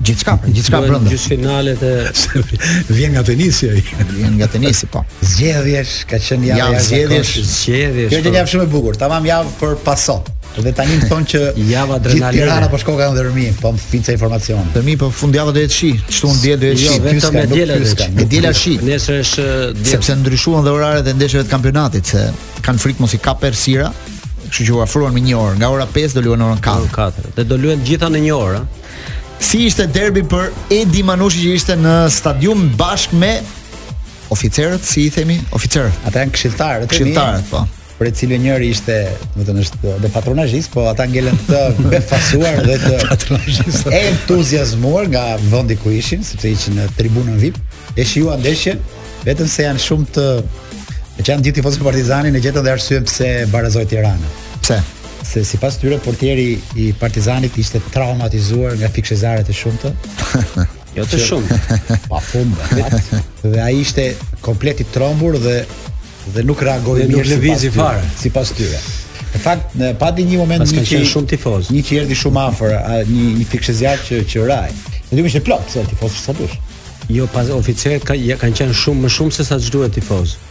Gjithçka, po, gjithçka brenda. Gjysmëfinalet e vjen nga tenisi ai. Vjen nga tenisi, po. Zgjedhjesh, ka qenë javë. Ja, zgjedhjesh, zgjedhjesh. Kjo është po. javë shumë e bukur. Tamam javë për paso. Dhe tani më thonë që java adrenaline. Gjithë Tirana po shkoka ndër mi, po më fiksi informacion. Për mua po, fundjava do jetë shi, shtunë e diel do jetë jo, shi, vetëm e diela do jetë. E diela shi. Nesër është diell. Sepse ndryshuan dhe oraret e ndeshjeve të kampionatit, se kanë frikë mos i kap errësira, kështu që u afruan me një orë. Nga ora 5 do luajnë në orën 4. 4. Dhe do luajnë të gjitha në një orë, Si ishte derbi për Edi Manushin që ishte në stadium bashkë me oficerët, si i themi, oficerët. Ata janë këshilltarët. Këshilltarët, po. Prej të cilëve njëri ishte, domethënë është, dhe patronazhist, po ata ngelen të befasuar dhe të patronazhist. E entuziasmuar nga vëndi ku ishin, sepse ishin në tribunën VIP, e shijuan ndeshjen, vetëm se janë shumë të... Meqë janë gjithë tifozë Partizani e gjetën dhe arsyen pse barazoj Tirana. Pse? se sipas tyre portieri i Partizanit ishte traumatizuar nga fishekzjarrët e shumtë. jo të shumtë. Pa fund. Dhe ai ishte komplet i trembur dhe dhe nuk reagoi mirë sipas lëvizi fare sipas tyre. Në fakt, pati një moment një që shumë tifoz. Një që erdhi shumë afër, një një fishekzjarr që që ra. Ne dimë se plot, se tifozë sa dush. Jo, pas oficerët ka, ja kanë qenë shumë më shumë se sa ç'duhet tifozë.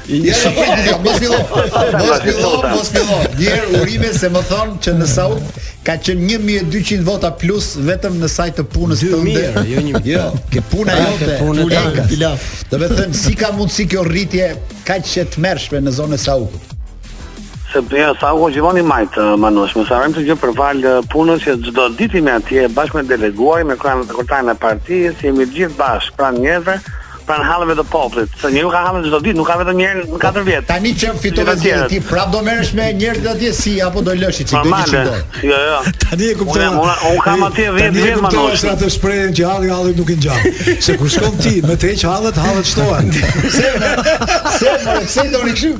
Ja, ja, ja, ja, mos fillo. Mos fillo, mos fillo. Glen urime se më thonë që në Sauk ka qenë 1200 vota plus vetëm në sajë të punës tënde. Jo, një jo, te puna ah, jote, puna e Pilaf. Domethënë si ka mundsi kjo rritje kaq e tmerrshme në zonën e Saukut. Se bëja jo, sa u gjivoni majt eh, Manush, më sa rëmë të jo për falë eh, punës që çdo ditë me atje bashkë me deleguarin me kryetarin e, kryetarin e partisë, jemi gjithë bashkë pranë njerëzve, pranë halleve të popullit. Se njeriu ka halle çdo ditë, nuk ka vetëm një herë në katër vjet. Tani që fitove ti, ti prap do merresh me njerëzit atje si apo do lësh çik do çik do. Jo, jo. Tani e kuptoj. Unë unë kam atje 10 vjet Manush. Tani atë shprehjen që halli hallit nuk i ngjan. Se kur shkon ti, në vend të heqësh hallet, hallet shtohen. Se se më se do të rikshim.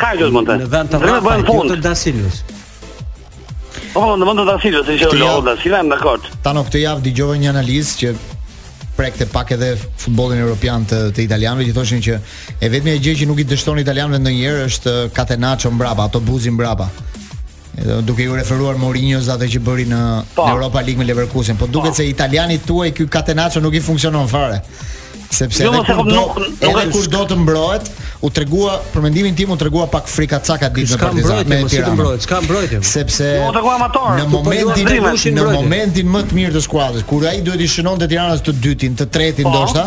Ka gjë mund të. Në vend të rrafë bën fund. Të Dasilius. Po, po, në vend të Dasilius, si që Lolo da Silva, dakord. Tano këtë javë dëgjova një analizë që prekte pak edhe futbollin europian të, të italianëve që thoshin që e vetmja gjë që nuk i dështon italianëve ndonjëherë është Catenaccio mbrapa, autobusi mbrapa. duke ju referuar Mourinho's atë që bëri në po. në Europa League me Leverkusen, po duket po. se italianit tuaj ky Catenaccio nuk i funksionon fare. Sepse jo, edhe kur do, nuk, nuk, edhe kur do të mbrohet, u tregua për mendimin tim u tregua pak frikacak atë ditë me Partizan me Tiranë. Mbrojt, çka mbrojtje? Sepse jo, në po, po, momentin në momentin më të mirë të skuadrës, kur ai duhet i shënonte Tiranës të dytin, të tretin po. ndoshta,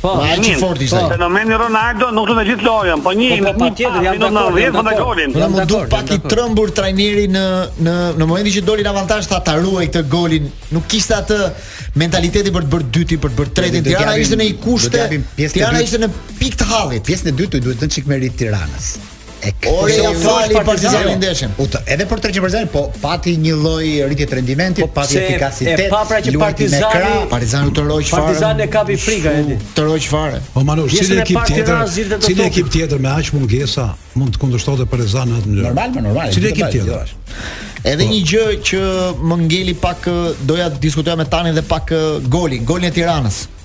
Po, po, ai i fortë ishte. Fenomeni Ronaldo nuk do të gjithë lojën, po një po, po, tjetër jam në 90 vënë golin. Po më duk pak i trembur trajneri në në në momentin që dolën në avantazh tha ta ruaj këtë golin. Nuk kishte atë mentaliteti për të bërë dytin, për të bërë tretin. Tirana ishte në një kushte. Tirana ishte në pikë të hallit. Pjesën e dytë duhet një çik meritë Tiranës. Ore ia fali Partizani ndeshën. U të, edhe për tërheqje Partizani, po pati një lloj rritje të rendimentit, po, pati efikasitet. E pa pra që Partizani, Partizani u tërhoq çfarë? Partizani e kapi frika edhe. Tërhoq çfarë? Po Manush, cili ekip tjetër, cili ekip tjetër me aq mungesa, mund të kundërshtohet Partizani në atë mënyrë. Normal, më normal. Cili ekip tjetër. Edhe po. një gjë që më ngeli pak doja të diskutoja me Tanin dhe pak golin, golin e Tiranës.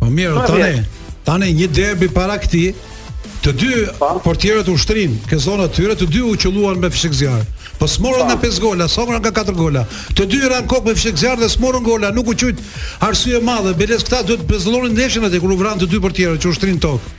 Po mirë, tani, tani një derbi para këtij, të dy pa? Po. portierët u shtrin ke zona të tyre, të dy u qëlluan me fishekzjarr. Po s'morën nga 5 gola, s'morën nga 4 gola. Të dy ranë kokë me fishekzjarr dhe s'morën gola, nuk u qujt arsye e madhe. Biles këta duhet të pezullonin ndeshjen atje kur u vranë të dy portierët që u shtrin tokë.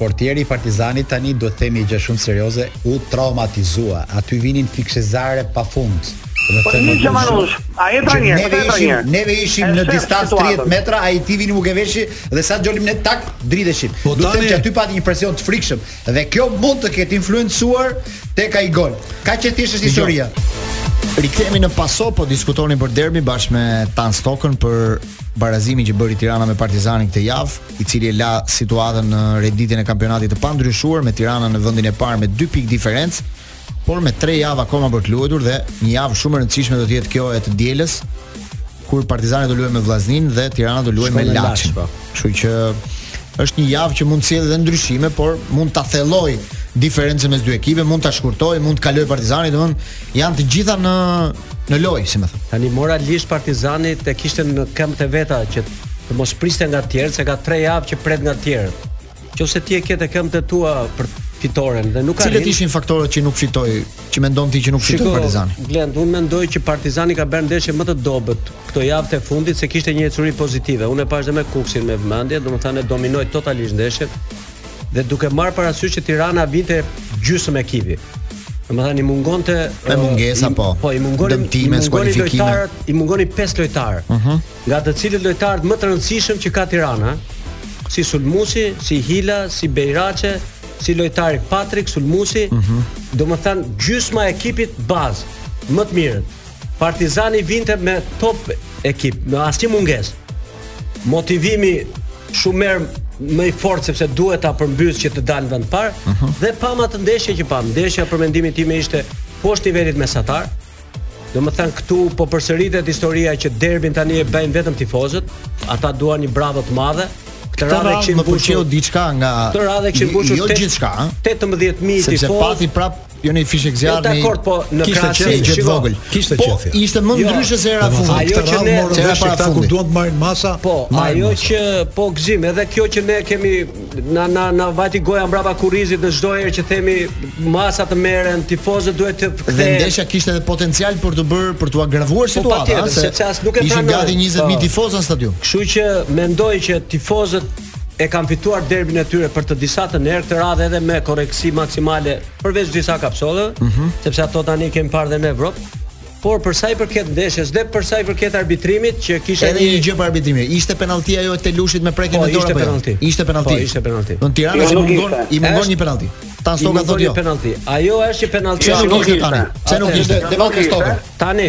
Portieri i Partizanit tani do të themi një gjë shumë serioze, u traumatizua. Aty vinin fishekzjarre pafund. Do të themi që Manush, a e tani, ne e tani. Neve ishim në distancë 30 metra, ai të vinte mu ke veshi dhe sa dëgjonim ne tak dridheshim. Po do të themi që aty pati një presion të frikshëm dhe kjo mund të ketë influencuar tek ai gol. Kaq e thjeshtë është historia. Rikthehemi në paso, po diskutonim për derbi bashkë me Tan Stokën për barazimin që bëri Tirana me Partizanin këtë javë. i cili e la situatën në renditjen e kampionatit të pandryshuar me Tiranën në vendin e parë me 2 pikë diferencë, por me 3 javë akoma për të luajtur dhe një javë shumë e rëndësishme do të jetë kjo e të dielës kur Partizani do luajë me Vllaznin dhe Tirana do luajë me Laçin. Po. Kështu që është një javë që mund të sjellë edhe ndryshime, por mund ta thellojë diferencën mes dy ekipeve, mund ta shkurtojë, mund të kalojë Partizani, domthonë janë të gjitha në në lojë, si me thënë. Tani moralisht Partizani e kishte në këmbët e veta që të mos priste nga të tjerët, se ka 3 javë që pret nga të tjerët. Nëse ti e ke te këmbët e tua për fitoren dhe nuk arrin. Cilët ishin faktorët që nuk fitoi, që mendon ti që nuk fitoi Partizani? Glend, unë mendoj që Partizani ka bërë ndeshjen më të dobët këto javët e fundit se kishte një ecuri pozitive. Unë e pashë edhe me Kukësin me vëmendje, domethënë dominoi totalisht ndeshjen. dhe duke marrë parasysh që Tirana vinte gjysmë ekipi. Domethënë i mungonte me uh, mungesa po. Po i mungonin dëmtime, skualifikime. I mungonin pesë lojtarë. Uh mhm. -huh. Nga të cilët lojtarët më të rëndësishëm që ka Tirana, si Sulmusi, si Hila, si Bejraçe, si lojtari Patrick Sulmusi, uh mhm. -huh. domethënë gjysma e ekipit bazë më të mirët. Partizani vinte me top ekip, me asnjë mungesë. Motivimi shumë herë më i fortë sepse duhet ta përmbys që të dalë vend parë uh mhm. -huh. dhe pamë atë ndeshje që pamë. Ndeshja për mendimin tim ishte poshtë nivelit mesatar. Domethënë këtu po përsëritet historia që derbin tani e bëjnë vetëm tifozët, ata duan një bravo të madhe, Këtë radhë që më pëlqeu diçka nga Këtë radhë kishin mbushur jo gjithçka, 18000 tifozë. Sepse pati prap Jo në fishekzjarrë. Jo dakord, po në krahasim e gjithë vogël. Kishte po, qenë. Po ishte më jo. ndryshe se hera e fundit. Ajo që ne morëm vesh ata kur duan të marrin masa. Po, ajo që po gzim, edhe kjo që ne kemi na na na vati goja mbrapa kurrizit në çdo herë që themi masa të merren, tifozët duhet të kthehen. Dhe ndeshja kishte edhe potencial për të bërë për të agravuar po, situatën, sepse as nuk e pranoi. Ishin gati 20000 tifozë në stadium. Kështu që mendoj që tifozët E kanë fituar derbin e tyre për të disatën herë këtë radhë edhe me korrektësi maksimale përveç disa kapsollave, mm -hmm. sepse ato tani i kemi parë dhe në Evropë. Por për sa i përket ndeshjes dhe për sa i përket arbitrimit që kishte edhe një gjë për arbitrimin. Ishte penallti ajo e Telushit me prekjen po, e dorës apo jo? Ishte penallti. Po, ishte penallti. Në Tiranë jo, i mungon i mungon një penallti. Stoka thotë jo. Penallti. Ajo është një penallti. Çfarë nuk ishte tani? Çfarë nuk ishte? Devan Kristofer. Tani,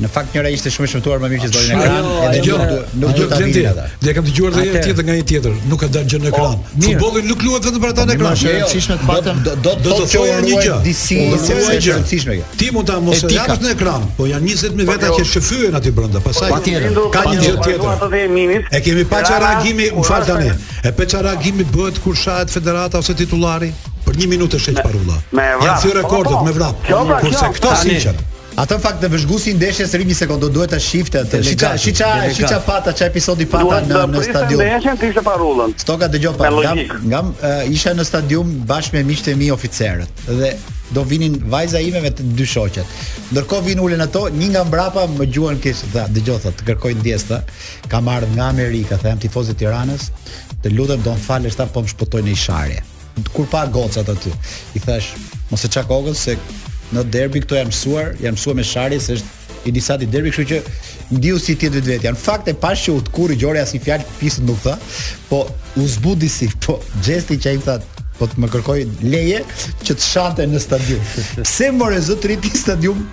Në fakt njëra ishte shumë e shëmtuar më mirë që s'doli në ekran, edhe jo, nuk do ta dinë ata. Dhe kam dëgjuar edhe një tjetër nga një tjetër, nuk ka dalë gjë në ekran. Po, Futbolli nuk luhet vetëm për ata në ekran. Është e rëndësishme të paktën do të do të thonë një gjë. Disi do të thonë gjë. Rëndësishme kjo. Ti mund ta mos e japësh në ekran, po janë 20000 po, veta që jo. shfyen aty brenda. Pastaj ka një gjë tjetër. E kemi pa çfarë reagimi, më fal tani. E pa çfarë reagimi bëhet kur shahet federata ose titullari? Për një minutë hiqet parulla. Janë thyer rekordet po, po. me vrap. Kurse këto s'hiqen. Atë fakt në vëzhgusi ndeshjes rimesë kondo duhet ta shifte atë. Shih ça shih ça shih ça pata ça episodi pata në në stadium. Duhet të ndeshjen kishte parrullën. Stoka dëgjo pak nga nga isha në stadium bashkë me miqtë e mi oficerët dhe do vinin vajza ime me dy shoqet. Ndërkohë vin ulen ato, një nga mbrapa më gjuan keq, tha, dëgjo tha, të kërkoj ndjesë tha. Kam ardhur nga Amerika, tha, jam tifoz i Tiranës. Të lutem, do më falësh tha po më shpëtoi ndonjë sharje. Kur pa gocat aty, i thashë, mos e çaj kokën se në derbi këto janë mësuar, janë mësuar me sharje se është i disati derbi, kështu që ndihu si te vetvetja. Në fakt e pashë që u tkurr i gjori asnjë fjalë pis nuk tha, po u zbut disi, po gjesti që ai tha po të më kërkoi leje që të shante në stadium. Pse more zotëri ti stadium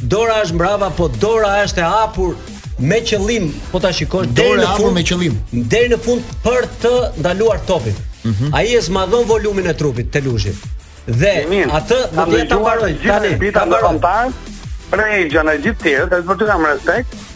Dora është mbrapa, po dora është e hapur me qëllim, po ta shikosh deri në fund me qëllim. Deri në fund për të ndaluar topin. Mm -hmm. Ai e zmadhon volumin e trupit te Lushi. Dhe Min, atë do të ta mbaroj tani. Ta mbaroj. Për gjana gjithë tjerë, dhe për të kam respekt,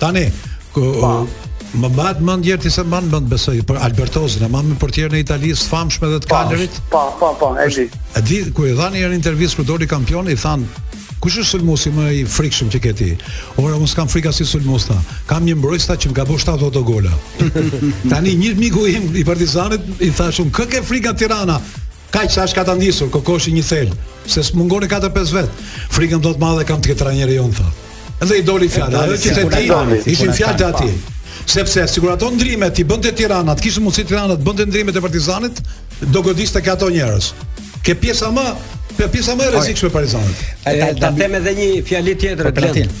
Tani, ku, pa. Më mbat më ndjerë ti se më mbat besoj për Albertozin, më mbat portier në Itali, i famshëm dhe te Kaljari. Pa, pa, pa, e di. E di, kur i dha një intervistë kur doli kampion, i thanë, kush është sulmusi më i frikshëm që ke ti? Ore, unë s'kam frikë asnjë sulmus tha. Kam një mbrojtës tha që më ka bo 7 autogola. Tani, një miku im i Partizanit, i thashë unë, kë ke frikë te Tirana? Kaq sa është katandisur, kokoshi një thelë, se s'mungonin 4-5 vet. Frikën më të madhe kam tek trajneri jonë tha. Edhe i doli fjala, ajo që the ti, ishin fjalë të atij. Sepse sikur ato ndrime t'i bënte Tirana, të kishte mundësi Tirana të bënte ndrimet e Partizanit, do godiste ke ato njerëz. Ke pjesa më, pjesa më e rrezikshme e Partizanit. Ai ta them edhe një fjali tjetër, Glen.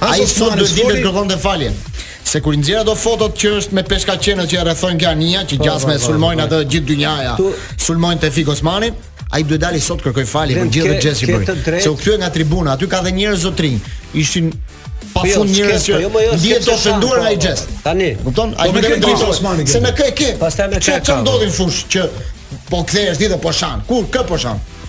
Ai sot do të dilte të kërkonte falje. Se kur i nxjerr ato fotot që është me peshkaqenët që e rrethojnë kjo anija, që po, gjasme po, e po, sulmojnë atë gjithë dynjaja. Sulmojnë Tefik Osmanin, ai duhet dalë sot kërkojë falje për gjestin që bëri. Se u kthye nga tribuna, aty ka dhe njerëz zotëri. Ishin pa jo, fund njerëz që jo, jo, ndihen të ofenduar nga ai gjest. Tani, kupton? Ai nuk e di Osmanin. Se me kë e ke? Pastaj me çka? Çfarë ndodhi në fushë që po kthehesh ti dhe po shan. Kur kë po shan?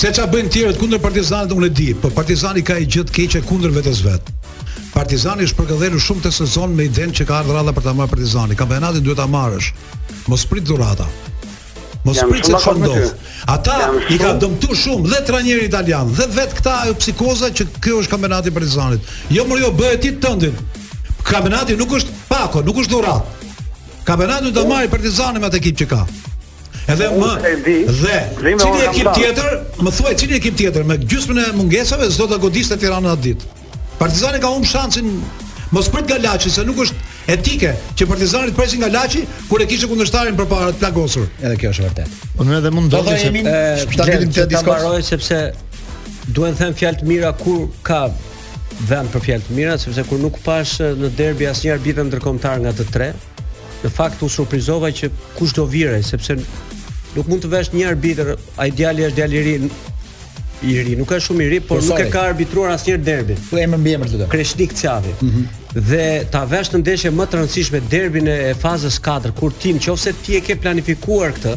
Se ça bëjnë tjerët kundër Partizanit unë e di, por Partizani ka një gjë të keqe kundër vetes vet. Partizani është përkëdhelur shumë këtë sezon me idenë që ka ardhur radha për ta marrë Partizani. Kampionatin duhet ta marrësh. Mos prit dhurata. Mos prit se çfarë ndodh. Ata i ka dëmtu shumë dhe trajneri italian dhe vet këta ajo psikoza që ky është kampionati i Partizanit. Jo mo jo bëje ti tëndin. Kampionati nuk është pako, nuk është dhuratë. Kampionatin duhet ta marrë Partizani me atë ekip që ka. Edhe më dhe cili ekip tjetër, më thuaj cili ekip tjetër me gjysmën e mungesave s'do ta godiste Tirana atë ditë. Partizani ka humb shansin mos prit nga Laçi se nuk është etike që Partizani të presi nga Laçi kur e kishte kundërshtarin përpara të plagosur. Edhe kjo është e vërtetë. Po më edhe mund të thotë se ta dilim këtë diskutim. Ta mbaroj sepse duhet të them fjalë të mira kur ka vend për fjalë të mira sepse kur nuk pashë në derbi asnjë arbitër ndërkombëtar nga të tre, Në fakt u surprizova që kush do vihej, sepse nuk mund të vesh një arbitër, ai djali është djalë i ri, i ri, nuk është shumë i ri, por nuk e ka arbitruar asnjëherë derbin. Po emër mbiemër lutem. Kreshnik Cjapi. Mm -hmm. Dhe ta vesh në ndeshjen më të rëndësishme derbin e fazës 4, kur ti në qoftë se ti e ke planifikuar këtë,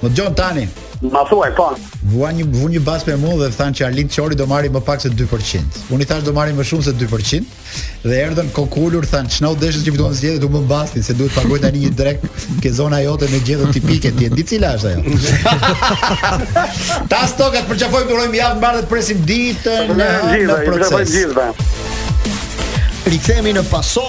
Më dëgjon tani. Ma thuaj, po. Vunë një vunë një bast me mua dhe thanë që Arlind Qori do marri më pak se 2%. Unë i thashë do marri më shumë se 2% dhe erdhën kokulur thanë ç'na u desh se fituan zgjedhjet humbëm bastin se duhet të paguajnë tani një drekë ke zona jote me gjellët tipike ti e di cila është ajo. Ta stokat për Të uroj javë mbarë të presim ditën në proces. Rikthehemi në paso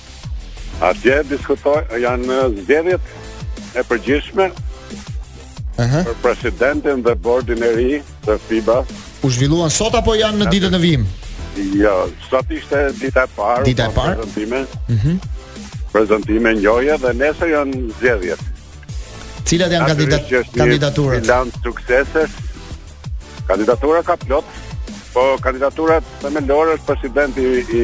Atje diskutoj, janë zgjedhjet e përgjithshme uh-huh. për presidentin dhe bordin e ri të FIBA. U zhvilluan sot apo janë në ditët në vijim? Jo, sot ishte dita e parë. Dita e parë. Prezantime. Mhm. Uh-huh. Prezantime ngjoje dhe nesër janë zgjedhjet. Cilat janë kandidat kandidaturat? Janë suksese. Kandidatura ka plot, po kandidaturat themelore është presidenti i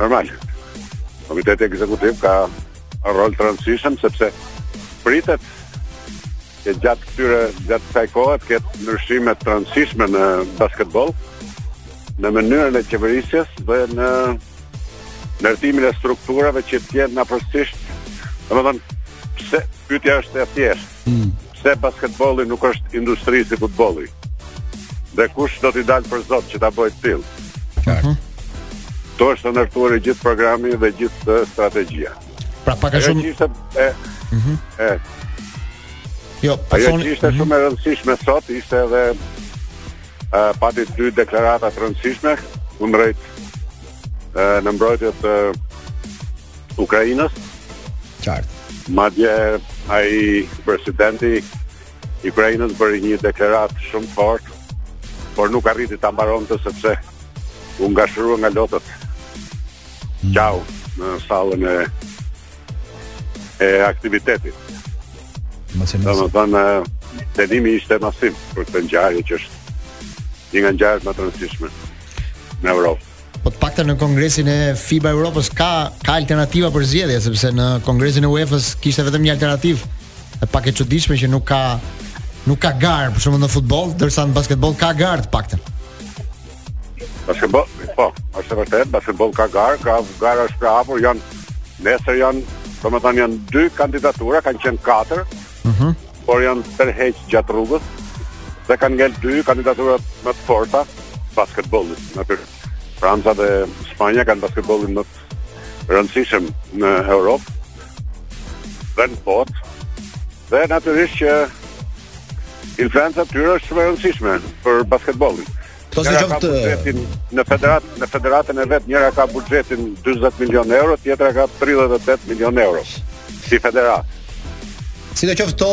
Normal. Komiteti ekzekutiv ka rol të rëndësishëm sepse pritet që gjatë këtyre gjatë kësaj kohe të ketë ndryshime të rëndësishme në basketboll në mënyrën e qeverisjes dhe në ndërtimin e strukturave që të jenë afërsisht, domethënë pse pyetja është e thjeshtë. Hmm. Pse basketbolli nuk është industri si futbolli? Dhe kush do t'i dalë për zot që ta bëjë të tillë? Qartë. Mhm. Këtu është ndërtuar i gjithë programi dhe gjithë strategjia. Pra pak a shumë ishte e mhm. e Jo, po thoni, ajo që ishte mhm. shumë e rëndësishme sot, ishte edhe ë pati dy deklarata të rëndësishme kundrejt ë në mbrojtje të Ukrainës. Qartë. Madje ai presidenti i Ukrainës bëri një deklaratë shumë të fortë, por nuk arriti ta mbaronte sepse u ngashërua nga lotët. Hmm. Qau në sallën e e aktivitetit. Mos e mos. Domethënë, dënimi ishte masiv për këtë ngjarje që është një nga ngjarjet më të rëndësishme në Evropë. Po të paktën në kongresin e FIBA Europës ka ka alternativa për zgjedhje, sepse në kongresin e UEFA-s kishte vetëm një alternativë. E pak e çuditshme që nuk ka nuk ka garë për shembull në futboll, ndërsa në basketboll ka garë të paktën. Në basketboll, po, është vërtet, basketbolli ka garë, ka gara është e hapur, janë nesër janë, domethënë janë dy kandidatura, kanë qenë katër. Mhm. Mm por janë tërheq gjatë rrugës dhe kanë ngel dy kandidaturat më të forta të basketbollit. Në Franca dhe Spanja kanë basketbollin më të rëndësishëm në Europë dhe në botë. Dhe natyrisht që influenca e tyre është shumë e rëndësishme për basketbollin. Po se qoftë buxhetin në federat në federatën e vet njëra ka buxhetin 40 milionë euro, tjetra ka 38 milionë euro si federat. Sidoqoftë, këto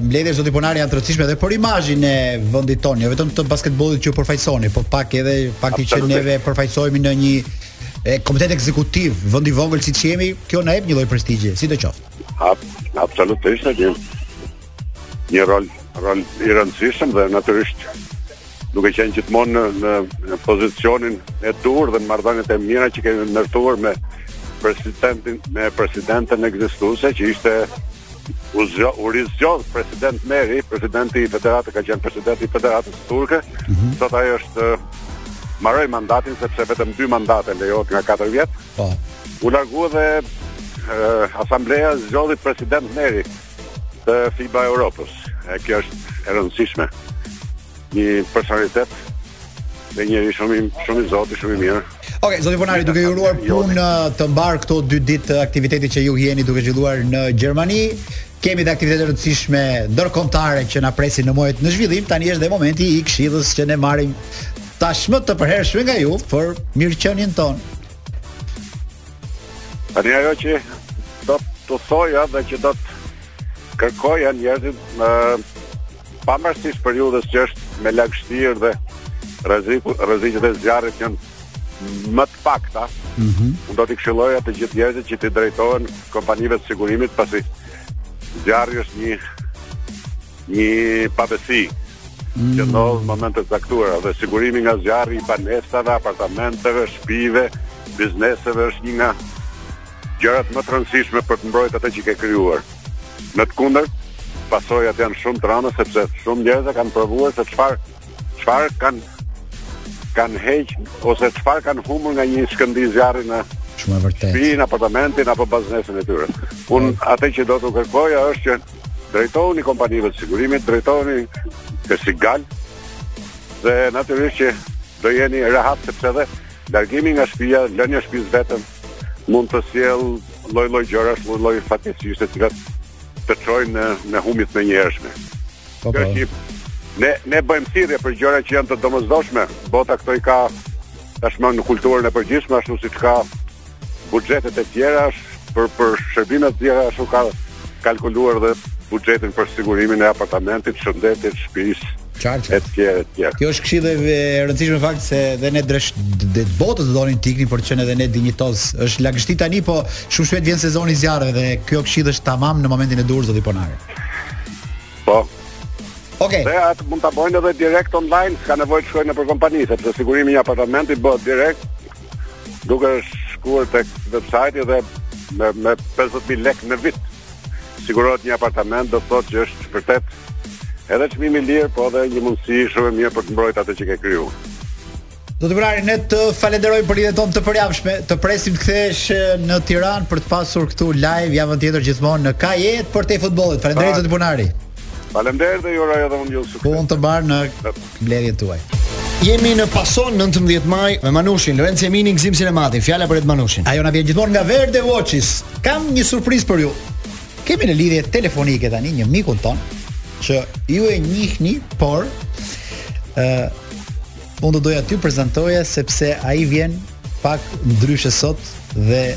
mbledhje zoti Ponari janë të rëndësishme edhe për imazhin e vendit tonë, jo vetëm të basketbollit që përfaqësoni, por pak edhe fakti që neve përfaqësohemi në një e komitet ekzekutiv vendi vogël siç jemi, kjo na jep një lloj prestigji, sidoqoftë. Absolutisht, absolutisht. një rol rol i rëndësishëm dhe natyrisht duke qenë gjithmonë në, në, në pozicionin e duhur dhe në marrëdhëniet e mira që kemi ndërtuar me presidentin me presidenten ekzistuese që ishte u zgjo, u rizgjodh president i ri, presidenti i federatës, ka qenë presidenti i federatës turke, mm -hmm. sot ajo është mbaroi mandatin, sepse vetëm dy mandate lejohet nga 4 vjet, po. u largua dhe uh, asambleja zgjodhi presidentin e ri, të FIBA Europës. E kjo është e rëndësishme. Një personalitet dhe një njeri shumë shumë i zoti, shumë i mirë. Okej, okay, zoti Ponari, duke ju uruar punë uh, të mbarë këto dy ditë uh, aktiviteti që ju jeni duke zhvilluar në Gjermani, kemi dhe aktivitete të rëndësishme ndërkombëtare që na presin në muajt në zhvillim. Tani është dhe momenti i këshillës që ne marrim tashmë të përhershme nga ju për mirëqenien tonë. Tani ajo që do të thoja dhe që do të kërkoja njerëzit pavarësisht periudhës që është me lagështirë dhe rreziqet e zjarrit janë më të pakta, mm -hmm. unë do t'i këshilloja të gjithë njerëzit që t'i drejtohen kompanive të sigurimit, pasi zjarri është një Një pabesi mm. që ndodh në momente të caktuara dhe sigurimi nga zjarri i banesave, apartamenteve, shpive, bizneseve është një nga gjërat më të rëndësishme për të mbrojt atë që ke krijuar. Në të kundërt, pasojat janë shumë të rënda sepse shumë njerëz e kanë provuar se çfarë çfarë kanë kanë heq ose çfarë kanë humbur nga një shkëndijë zjarri shumë e vërtetë. Në apartamentin apo biznesin e tyre. Unë atë që do të kërkoja është që Drejtohuni kompanive të sigurimit, drejtohuni te Sigal dhe natyrisht që do jeni rehat sepse dhe largimi nga shtëpia, lënia e shtëpisë vetëm mund të sjellë lloj-lloj gjërash, lloj-lloj fatkeqësish të cilat të çojnë në në humbje të menjëhershme. Po po. Ne ne bëjmë thirrje për gjëra që janë të domosdoshme. Bota këto i ka tashmë në kulturën e përgjithshme ashtu siç ka buxhetet e tjera për për shërbime të tjera ashtu ka kalkuluar dhe buxhetin për sigurimin e apartamentit, shëndetit, shtëpisë. Qartë. Etj, etj. Kjo është këshillë e rëndësishme në fakt se dhe ne drejt asaj botës do donim të iknim për të qenë edhe ne dinjitoz. Është lagështi tani, po shumë shpejt vjen sezoni i zjarreve dhe kjo këshillë është tamam në momentin e duhur zoti Ponari. Po. Okej. Okay. atë mund ta bëjnë edhe direkt online, s'ka nevojë të shkojnë nëpër kompani, sepse sigurimi i apartamentit bëhet direkt duke shkuar tek websajti dhe me me 50000 lekë në vit sigurohet një apartament, do të thotë që është vërtet edhe çmimi i lirë, po edhe një mundësi shumë e mirë për të mbrojtur atë që ke krijuar. Zoti Ponari ne të falenderojmë për lidhjen tonë të përjavshme. Të presim të kthehesh në Tiranë për të pasur këtu live javën tjetër gjithmonë në Ka jetë përtej futbollit. Faleminderit zoti Ponari. Faleminderit dhe ju uroj edhe unë juve sukses. Punë të mbarë në mbledhjet tuaja. Jemi në Pason 19 maj me Manushin, Lorenc Jeminin, Gzim Sinematin. Fjala për Edi Manushin. Ajo na vjen gjithmonë nga Verde Watches. Kam një surprizë për ju. Kemi në lidhje telefonike tani një mikun tonë që ju e njihni, por ë uh, unë do doja t'jua prezantoja sepse ai vjen pak ndryshe sot dhe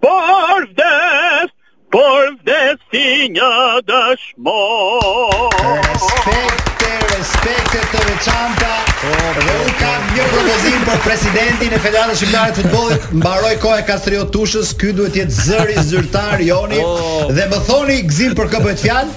Por vdes, por vdes si një dëshmor. Respekte, respekte të veçanta. Dhe unë kam një propozim për presidentin e Federatës Shqiptare të Futbollit. Mbaroi koha e Kastriot Tushës, ky duhet të jetë zëri zyrtar joni. Oh. Dhe më thoni Gzim për kë bëhet fjalë?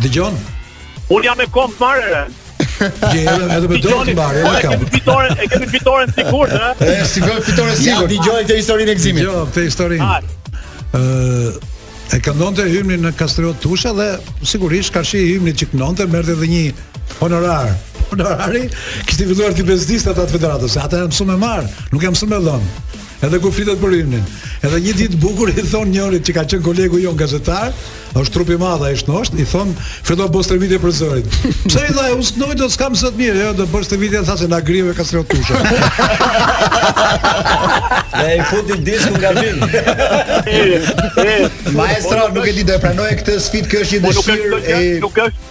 Dëgjon? Unë jam me këmbë të mbarë. Je edhe me dorë të mbarë, e kam. Fitore, e kemi fitoren të sigurt, ha? E si vë fitoren të sigurt. Ja dëgjoj këtë historinë e Gzimit. Jo, këtë historinë. Ë e këndonte hymnin Kastriot Tusha dhe sigurisht karshi hymnit që këndonte merrte edhe një honorar. Honorari kishte filluar t'i bezdiste ata të federatës. Ata janë shumë me marr, nuk janë shumë me dhon. Edhe kur flitet për hymnin, edhe një ditë të bukur i thon njërit që ka qenë kolegu jon gazetar, është trupmadh ai i shnosht, i thon fillo bëj stërvitje për zërin. Pse i tha unë s'knoj dot s'kam zë të mirë, jo do bësh stërvitje tha se na griu Kastriot Tusha. Ne i futi diskun nga vin. Maestro, nuk e di do e pranoje këtë sfidë, kjo është një po dëshirë e nuk është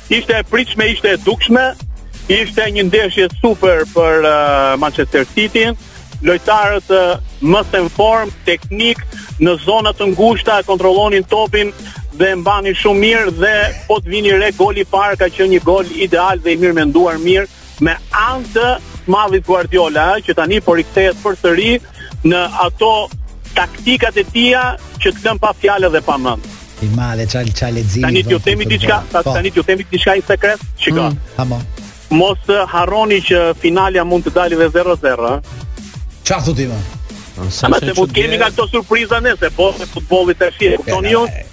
Ishte e pritshme, ishte e dukshme, ishte një ndeshje super për uh, Manchester City. Lojtarët uh, më të në formë, teknik, në zona të ngushta, e kontrollonin topin dhe mbanin shumë mirë dhe po të vini re goli i parë ka qenë një gol ideal dhe i mirëmenduar mirë me anë të Madhit Guardiola, që tani po rikthehet përsëri në ato taktikat e tija që të lënë pa fjalë dhe pa mend. I madhe çal çal e zi. Tani ju themi diçka, po. tani ju themi diçka një sekret, çka? Mm, Mos harroni që finalja mund të dalë dhe 0-0. Çfarë thua ti më? Sa të mund kemi nga këto surpriza nëse po futbolli të shihet, kuptoni ju?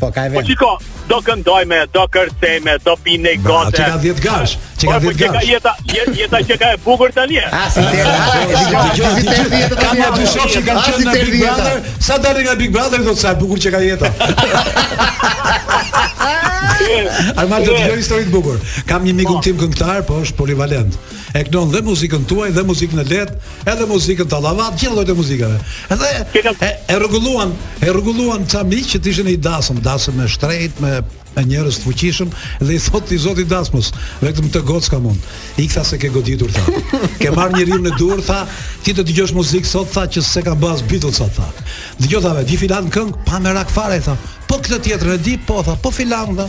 Po ka vetë. Po shiko, do këndojmë, do kërcejmë, do pimë një gotë. Atë ka 10 gash, që ka 10 po, po, gash. Po jeta, jeta, jeta qenka e bukur tani. A si te di jeta tani. Ka dy shokë që kanë qenë në Big Brother. Sa dalin nga Big Brother thotë sa e bukur qenka jeta. Armando, një histori të bukur. Kam një mikun tim këngëtar, po është polivalent. e këndon dhe muzikën tuaj dhe muzikën e lehtë, edhe muzikën tallava, gjithë llojet e muzikave. Edhe e, e rregulluan, e rregulluan ca miq që ishte një dasëm, dasëm e shtrenjtë, me me njerëz të fuqishëm dhe i thotë i zoti dasmës, vetëm këtë gocë kam unë. I tha e ke goditur tha. Ke marrë një rrymë në dorë tha, ti do të dëgjosh muzikë sot tha që s'e ka as Beatles sot tha. Dëgjoj tha, di filan këngë, pa merak, fare tha. Po këtë tjetrën e di, po tha, po filan tha.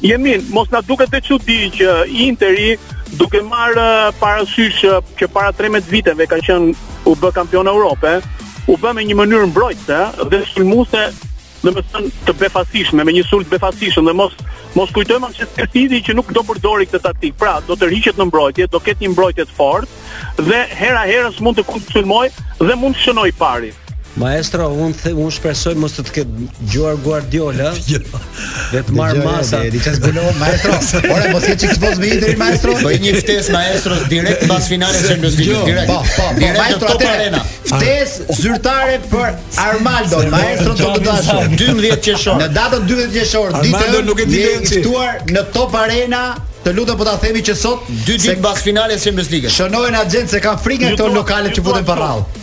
Jemi, mos na duket çudi që Interi duke marrë eh, parasysh eh, që para 13 viteve ka qenë u bë kampion Europe, u bë me një mënyrë mbrojtëse dhe sulmuese, domethënë të befasishme, me një sulm të befasishëm dhe mos mos kujtojë Manchester City që nuk do përdorë këtë taktikë. Pra, do të tërhiqet në mbrojtje, do ketë një mbrojtje të fortë dhe hera herës mund të sulmojë dhe mund të shënojë i pari. Maestro, unë them, unë shpresoj mos të të ketë dëgjuar Guardiola. Jo. Dhe të marrë masa. Di çfarë zbulon maestro? Ore mos një çik tifoz me Interin maestro. Po një ftesë maestros direkt pas finales së Champions League, jo, direkt. Po, po, po direkt në Top Arena. Ftesë zyrtare për Armandon, maestron tonë të dashur. 12 qershor. Në datën 12 qershor, ditën nuk e di vendi. Ftuar në Top Arena Të lutem po ta themi që sot dy ditë mbas finales së Champions League. Shënoje në agjendë se kam frikë këto lokale që futen pa radhë.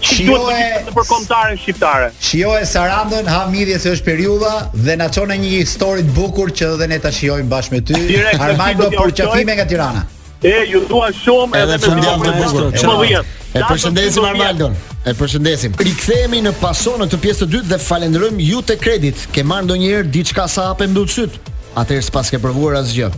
Shijoe për kombëtaren shqiptare. Shijoe Sarandën, ha midhje se është periudha dhe na ço ndonjë histori të bukur që edhe ne ta shijojmë bashkë me ty. Armando përqafime nga Tirana. E ju dua shumë edhe fundjavë të bukur. Shumë E përshëndesim Armandon. E përshëndesim. Rikthehemi në Paso në këtë pjesë të dytë dhe falenderojmë Iute Credit. Ke marrë ndonjëherë diçka sa hap e mbyll sytë? Atëherë s'paske provuar asgjë.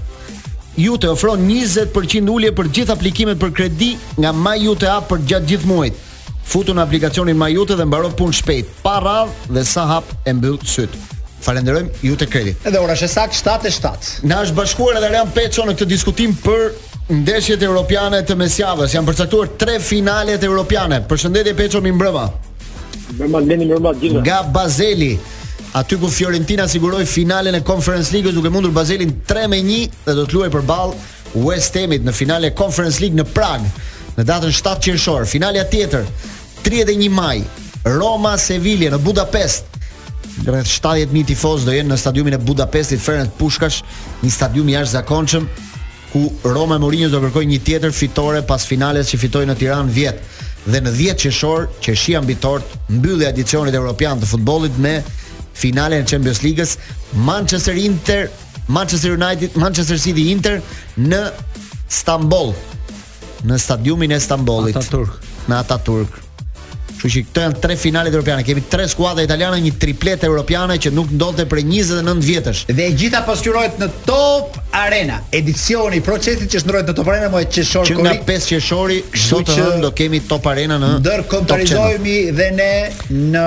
Iute ofron 20% ulje për gjithë aplikimet për kredi nga MyIute App përgjatë gjithë muajit. Futu në aplikacionin MyIute dhe mbaro punë shpejt, pa radhë dhe sa hap e mbyll sytë. Falenderojmë Iute Credit. Edhe ora është saktë 7:07. Na është bashkuar edhe Ryan Peço në këtë diskutim për ndeshjet europiane të mesjavës. Janë përcaktuar tre finalet europiane. Përshëndetje Peço, mirëmbrëma. Mirëmbrëma, Leni, mirëmbrëma gjithë. Nga Bazeli, aty ku Fiorentina siguroi finalen e Conference League-s duke mundur Bazelin 3 me 1 dhe do të luajë përballë West Hamit në finalen e Conference League në Pragë në datën 7 qershor. Finalja tjetër 31 maj Roma Sevilla në Budapest. Rreth 70.000 tifozë do jenë në stadiumin e Budapestit Ferenc Pushkash, një stadium i jashtëzakonshëm ku Roma e Mourinhos do kërkojë një tjetër fitore pas finales që fitoi në Tiranë vjet dhe në dhjetë qershor qershia mbi tortë mbyllja e edicionit europian të futbollit me finalen e Champions Ligës Manchester Inter Manchester United Manchester City Inter në Stamboll në stadiumin e Stambollit. Ataturk. Në Ataturk. Kështu që këto janë tre finalet europiane. Kemi tre skuadra italiane, një triplet europiane që nuk ndodhte prej 29 vitesh. Dhe e gjitha pasqyrohet në Top Arena. Edicioni i procesit që shndërrohet në Top Arena në qershor korrik. Që nga 5 qershori sot që... do kemi Top Arena në Ndër komparizohemi dhe ne në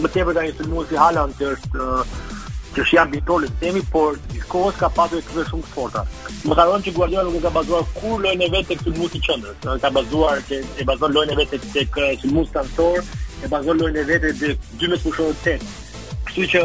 Më tepër ka një sulmues si Haaland që është që është qershia mbi tortë të themi, por gjithë kohës ka pasur të shumë të forta. Më ka rënë që Guardiola nuk e ka bazuar kurrë lojën e vet tek sulmuesi i qendrës. Ai ka bazuar që e bazon lojën e vet tek sulmuesit anësorë, e bazon lojën e vet tek dy mesfushorët e tij. Kështu që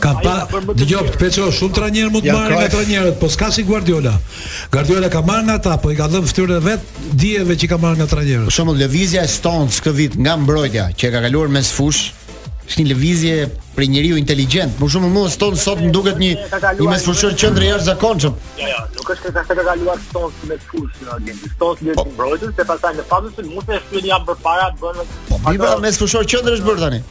Ka pa, dëgjoj, Peço, shumë trajnerë mund të marrin nga trajnerët, po s'ka si Guardiola. Guardiola ka marrë nga ata, po i ka dhënë fytyrën e vet dijeve që ka marrë nga trajnerët. Për shembull, lëvizja e Stones këtë vit nga mbrojtja që e ka kaluar mesfushë, është një lëvizje prej njeriu inteligjent. Për shembull, mua Stones sot më duket një një mesfushor qendre i jashtëzakonshëm. Jo, jo, nuk është se ka kaluar Stones mesfushë, në gjendje. Stones në po. mbrojtje, se pastaj në fazën e fundit mund të shkojë jam përpara bën. Po, pra, mesfushor qendre është bërë tani.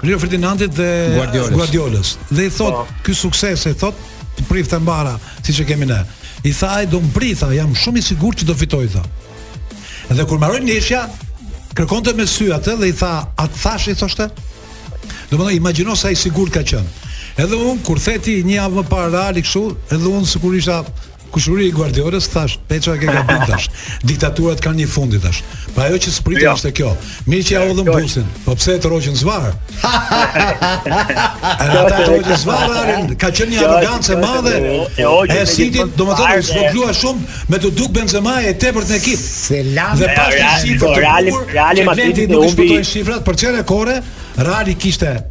Rio Ferdinandit dhe Guardiolës. Guardiolës. Dhe i thotë, po. ky suksese i thotë, të priftë e mbara, siç e kemi ne. I tha, ai do mbërrij, tha, jam shumë i sigurt që do fitoj, tha. Dhe kur mbaroi ndeshja, kërkonte me sy atë dhe i tha, a të thashë i thoshte? Domethënë, imagjino sa i sigurt ka qenë. Edhe unë, kur thatë një javë më parë Reali kështu, edhe unë sikur isha Kushëri i Guardiolës thashë, Peço, e ke gabim thashë. Diktaturat kanë një fund, i thashë. Po ajo që s'pritej është kjo. Mirë që ia hodhën bustin. Po pse e tërhoqën zvarrë? Edhe ata e tërhoqën zvarrë, Arin, ka qenë një arrogancë e madhe. E City-t, domethënë, u zvoglua shumë m'u duk Benzema i tepërt në ekip. Selam. Dhe pastaj shifrat, Real Madrid nuk shpëtoi shifrat për çfarë kore? Reali kishte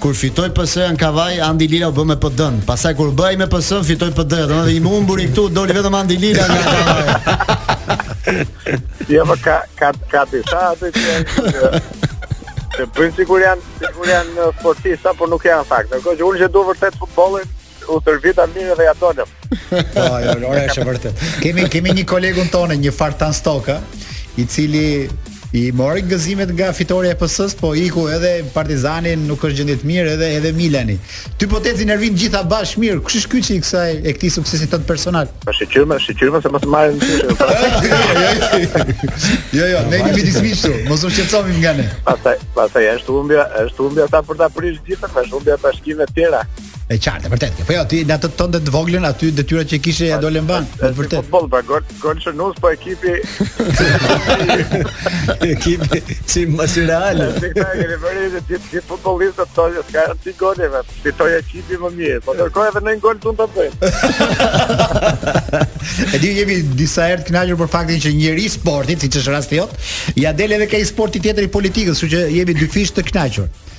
Kur fitoi PS-ja në Kavajë, Andi Lila u bë me PD-n. Pastaj kur u bë ai me PS-n, fitoi PD. Domethënë i humburi këtu doli vetëm Andi Lila nga Kavaja. jo, po ka ka ka disa ata që bëjnë sikur janë sikur janë sportista, por nuk janë në fakt. Ndërkohë që unë që e dua vërtet futbollin, u stërvita mirë dhe ia dolëm. Po, jo, Lore është e vërtetë. Kemi kemi një kolegun tonë, njëfarë Tan Stoka, i cili i mori gëzimet nga fitorja e PS-së, po iku edhe Partizani nuk është gjendje të mirë, edhe edhe Milani. Ty po të ecin Ervin gjitha bashkë mirë. Kush është kyçi i kësaj i këtij suksesi tënd personal? Po shqyr ma, shqyr ma se mos marrim sy. Jo, jo, ne jemi midis miqsh këtu, mos u shqetëso më nga ne. Pastaj, pastaj është humbja, është humbja sa për ta prish gjithë, është humbja bashkime të tjera. E qartë, e vërtetë kjo. Po jo, ti në atë tënden të voglën aty detyrat që kishe ia dole mbanë. Po vërtet. Futboll pa gol, golashënues po ekipi. ekipi si Messi Real. Ti ka një vëri të ti ti futbollist të tojë, ka ti gole vet. Ti toj ekipi më mirë, po kërkoj edhe në një gol mund ta bëj. E di jemi disa herë të kënaqur për faktin që njeri i sportit, siç është rasti jot, ia del edhe ke sporti tjetër i politikës, kështu që jemi dyfish të kënaqur.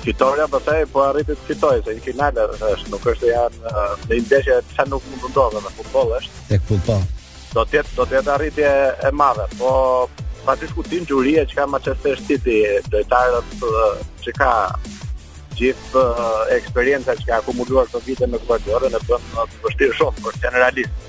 Fitorja pastaj po arriti të fitojë se një finale është, nuk është gjë në një ndeshje që nuk mund të ndodhë në futboll është. Tek futboll. Do të jetë do të jetë arritje e madhe, po pa diskutim xhiroja që ka Manchester City, lojtarët që ka gjithë uh, eksperienca që ka akumuluar këto vite me Guardiolën e bën uh, vështirë shumë për të qenë realist.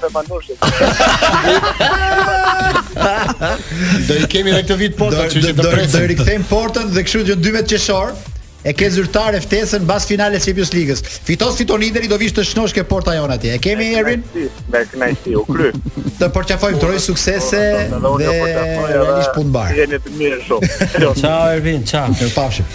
te Panushi. Do i kemi edhe këtë vit porta, kështu që të presim. Do i rikthejmë portën dhe kështu që 12 qershor e ke zyrtare ftesën mbas finales së Champions Ligës. Fiton s'fiton Interi do vish të shënosh ke porta jonë atje. E kemi Ervin? Me kënaqësi, u kry. Të përqafojmë t'uroj suksese dhe realisht punë të mbarë. Faleminderit shumë. Ciao Ervin, ciao. Mirpafshim.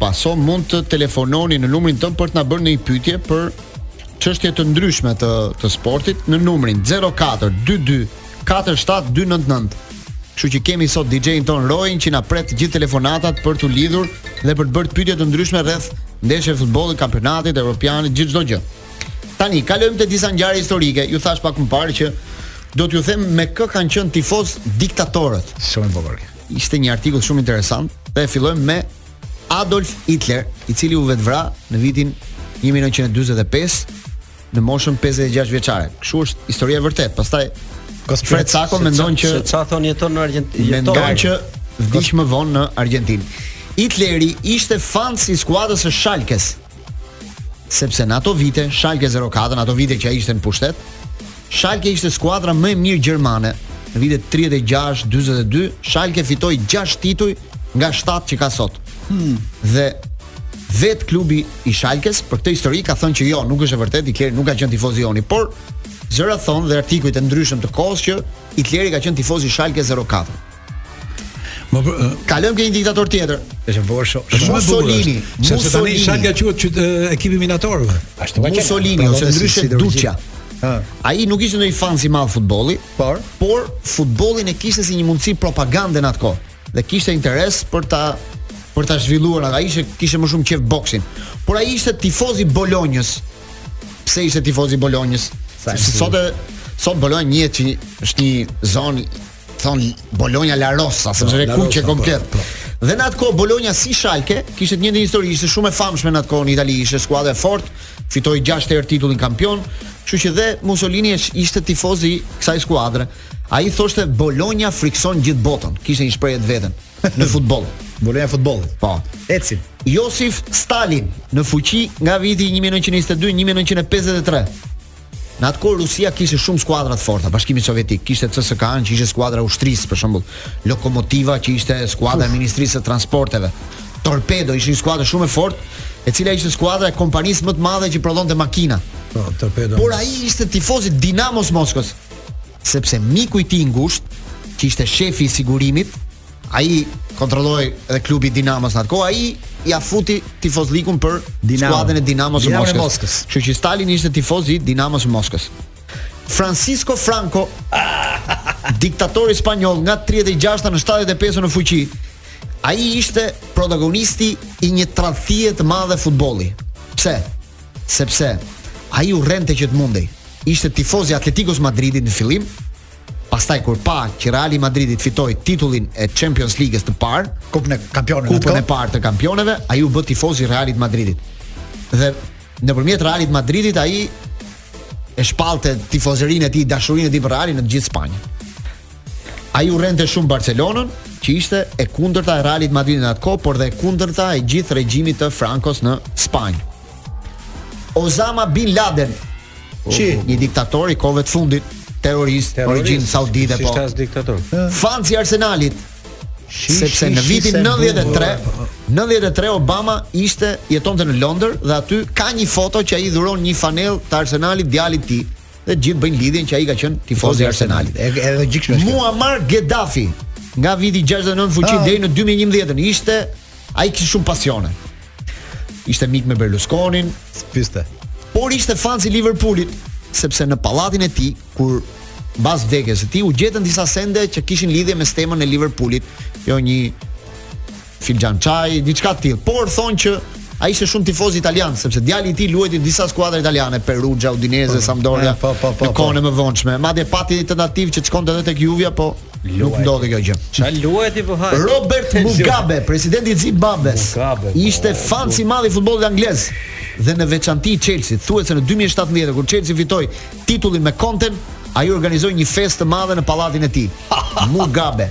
paso mund të telefononi në numrin tonë për të na bërë ndonjë pyetje për çështje të ndryshme të të sportit në numrin 0422 47299. Kështu që kemi sot DJ-in tonë Roin që na pret të gjithë telefonatat për t'u lidhur dhe për të bërë pyetje të ndryshme rreth ndeshjeve të futbollit, kampionatit, europianit, gjithçdo gjë. Tani kalojmë te disa ngjarje historike. Ju thashë pak më parë që do t'ju them me kë kanë qenë tifozë diktatorët. Shumë bukur. Ishte një artikull shumë interesant dhe fillojmë me Adolf Hitler, i cili u vetvra në vitin 1945 në moshën 56 vjeçare. Kështu është historia e vërtetë. Pastaj Fred Cako mendon që se ça thonë jeton në Argjentinë. Mendon që vdiq më vonë në Argjentinë. Hitleri ishte fans i skuadrës së Schalkes. Sepse në ato vite, Schalke 04, në ato vite që ai ishte në pushtet, Schalke ishte skuadra më e mirë gjermane. Në vitet 36-42, Schalke fitoi 6 tituj nga 7 që ka sot. Hmm. Dhe vetë klubi i Schalkes për këtë histori ka thënë që jo, nuk është e vërtetë, Hitleri nuk ka qenë tifoz i joni, por zëra thonë dhe artikujt e ndryshëm të kohës që Hitleri ka qenë tifoz i Schalke 04. Kalojmë ke një diktator tjetër. Është bërë shumë shumë Mussolini. Sepse tani Schalke quhet që ekipi i minatorëve. Ashtu ka qenë. Mussolini ose ndryshe Duçja. Ai nuk ishte ndonjë fans i madh futbolli, por por futbollin e kishte si një mundësi propagande në atë kohë dhe kishte interes për ta për ta zhvilluar atë. Ai ishte kishte më shumë qejf boksin. Por ai ishte tifoz i Bolonjës. Pse ishte tifoz i Bolonjës? Sot e sot Bolonja njihet është një zonë thon Bologna La Rossa, sepse është e kuqe komplet. Po, po. Dhe në atë kohë Bologna si Schalke kishte një histori ishte shumë e famshme në atë kohë në Itali, ishte skuadër e fortë, fitoi 6 herë titullin kampion, kështu që dhe Mussolini ishte tifoz i kësaj skuadre. Ai thoshte Bologna frikson gjithë botën, kishte një shprehje të vetën në futboll. Bologna futboll. Po. Eci. Josif Stalin në fuqi nga viti 1922-1953. Në atë kohë Rusia kishte shumë skuadra të forta. Bashkimi Sovjetik kishte CSKA-n, që ishte skuadra e ushtrisë për shembull, Lokomotiva që ishte skuadra e Ministrisë së Transporteve. Torpedo ishte një skuadër shumë e fortë, e cila ishte skuadra e kompanisë më të madhe që prodhonte makina. Po, Torpedo. Por ai ishte tifoz i Dinamos së Moskës. sepse miku i tij i ngushtë, që ishte shefi i sigurimit, ai kontrollonte edhe klubin e Dinamos në atë kohë, ai ia futi tifozllikun për Dinamo. skuadrën e Dinamos së Dinamo Moskës. Moskës. Kështu që Stalin ishte tifoz i Dinamos së Moskës. Francisco Franco, diktatori spanjoll nga 36-a në 75-ën në fuqi, ai ishte protagonisti i një tradhtie të madhe futbolli. Pse? sepse ai urrente që të mundej. Ishte tifoz i Atletikos së Madridit në fillim, pastaj kur pa që Reali i Madridit fitoi titullin e Champions Ligës të parë, kupën e kampionëve, kupën e parë të kampionëve, ai u bë tifoz i Realit Madridit. Dhe nëpërmjet Realit Madridit ai e shpallte tifozërinë e tij, dashurinë e tij për Realin në të gjithë Spanjën. Ai urrente shumë Barcelonën, që ishte e kundërta e Realit Madridit në atë kohë, por dhe e kundërta e gjithë regjimit të Frankos në Spanjë. Osama bin Laden, që oh, një diktator i kohëve të fundit, terrorist, terrorist origjinë saudite po. Ishte as diktator. Fans i Arsenalit. Shi, sepse shi, në vitin 93, 93 Obama ishte jetonte në Londër dhe aty ka një foto që ai dhuron një fanellë të Arsenalit djalit të tij. dhe të gjithë bëjnë lidhjen që ai ka qenë tifoz i Arsenalit. Edhe e logjikshme është. Muammar Gaddafi nga viti 69 në fuqi ah. deri në 2011 ishte ai kishte shumë pasione. Ishte mik me Berlusconin, spiste. Por ishte fans i Liverpoolit, sepse në pallatin e tij kur mbas vdekjes së tij u gjetën disa sende që kishin lidhje me stemën e Liverpoolit, jo një filxhan çaj, diçka të tillë. Por thonë që ai ishte shumë tifoz italian, sepse djali i tij luajti në disa skuadra italiane, Perugia, Udinese, po, Sampdoria, po, po, po, në kohën e mëvonshme. Madje pati tentativë që të shkonte edhe tek Juve, po nuk ndodhi kjo gjë. Ça luajti po haj. Robert Mugabe, presidenti i Zimbabwes, ishte fan i madh i futbollit anglez dhe në veçanti i Chelsea. Thuhet se në 2017 kur Chelsea fitoi titullin me Conte, ai organizoi një festë të madhe në pallatin e tij. Mugabe.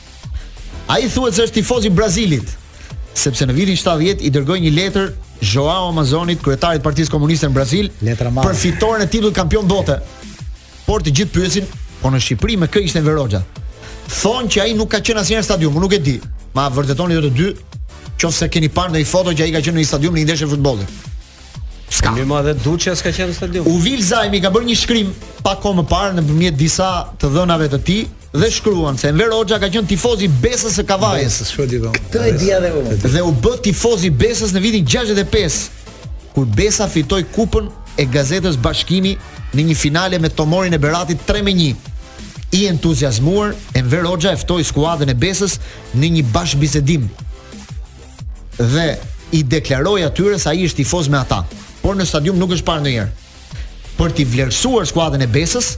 Ai thuhet se është tifoz i Brazilit, sepse në vitin 70 i dërgoi një letër Joao Amazonit, kryetarit të Partisë Komuniste në Brazil, për fitoren e titullit kampion bote. Por të gjithë pyesin, po në Shqipëri me kë ishte Enver Hoxha? Thonë që ai nuk ka qenë asnjëherë në stadium, nuk e di. Ma vërtetoni ju të dy, qoftë se keni parë ndonjë foto që ai ka qenë në një stadium në një ndeshje futbolli. S'ka. Mirë edhe Duçja s'ka qenë në stadium. Uvil Zajmi ka bërë një shkrim pak kohë më parë nëpërmjet disa të dhënave të tij, Dhe shkruan se Enver Hoxha ka qenë tifoz i Besës së Kavajës. Këtë e dija dhe unë. Dhe u bë tifoz i Besës në vitin 65, kur Besa fitoi kupën e gazetës Bashkimi në një finale me Tomorin e Beratit 3-1. I entuziazmuar, Enver Hoxha e ftoi skuadrën e Besës në një bashkëbisedim. Dhe i deklaroi atyre se ai është tifoz me ata, por në stadium nuk është parë ndonjëherë. Për ta vlerësuar skuadrën e Besës,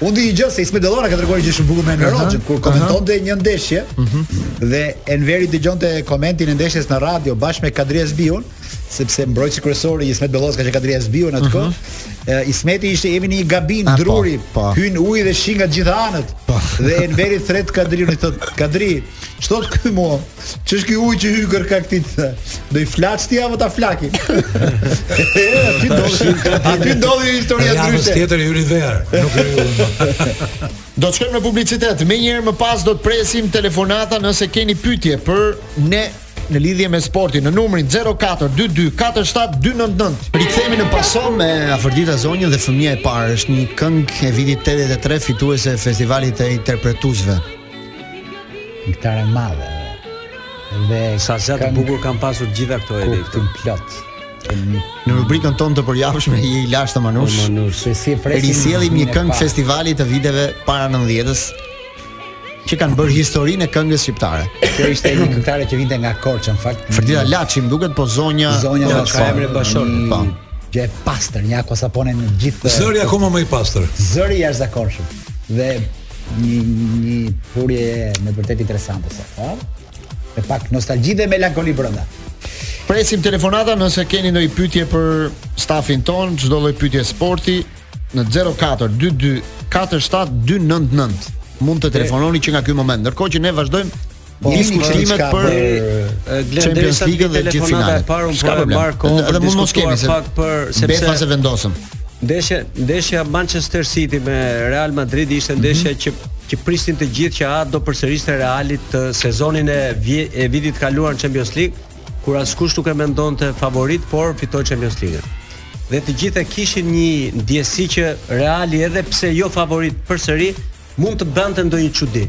Unë di një gjë se Ismet Bellova ka treguar gjë shumë bukur me Enver Hoxhën kur komentonte një ndeshje mhm. dhe Enveri dëgjonte komentin e ndeshjes në radio bashkë me Kadri Hazbiun, sepse mbrojtësi kryesor i Ismet Bellovës ka qenë Kadri Hazbiu në atë kohë. Mhm. Ismeti ishte jemi në një kabinë po, druri, po. hyn ujë dhe shi nga gjitha anët. Po. Dhe Enveri thërret Kadrin i thotë Kadri, ç'thotë ky mua? Ç'është ky ujë që hyn gërkaktit? Do i flasësh ti apo t'i flas? Ti do të aty ndodhi historia ndryshe. Ja, është tjetër hyri dher. Nuk e di. Do të shkojmë në publicitet. Menjëherë më pas do të presim telefonata nëse keni pyetje për ne në lidhje me sportin në numrin 042247299. Rikthehemi ne pas me Afërdita Zonjën dhe Fëmija i parë është një këngë e vitit 83 fituese e festivalit të interpretuesve. Gitare e madhe. Dhe sa zë të bukur kanë pasur gjitha këto edhe këtu. Kuptimplotë. Në rubrikën tonë të përjavshme ji i lashtë Manush. Po, Manush, se si e presim. Risjellim një këngë festivali të viteve para 90-s që kanë bërë historinë e këngës shqiptare. Kjo ishte një këngëtare që vinte nga Korça, në fakt. Afërdita Laçi më duket, po zonja zonja nga mbiemri i bashkëshortit. Po. Gjë e pastër, një akosapone në gjithë. Zëri akoma më i pastër. Zë i jashtëzakonshëm. Dhe Një një prurje me të vërtetë interesante sot. Ha? Me pak nostalgji dhe melankoli brenda. Presim telefonata nëse keni ndonjë pyetje për stafin tonë, çdo lloj pyetje sporti në 04 22 47 299. Mund të telefononi që nga ky moment. Ndërkohë që ne vazhdojmë Po, një diskutimet për Champions League dhe gjithë finalet. Parun po e marr kohën për të diskutuar pak për sepse Befa se vendosëm. Ndeshja ndeshja Manchester City me Real Madrid ishte ndeshja mm -hmm. që që prisnin të gjithë që a do përsëriste Reali sezonin e, vje, e vitit kaluar në Champions League, kur askush nuk e mendonte favorit, por fitoi Champions League-n. Dhe të gjithë e kishin një ndjesi që Reali edhe pse jo favorit përsëri, mund të bënte ndonjë çudi.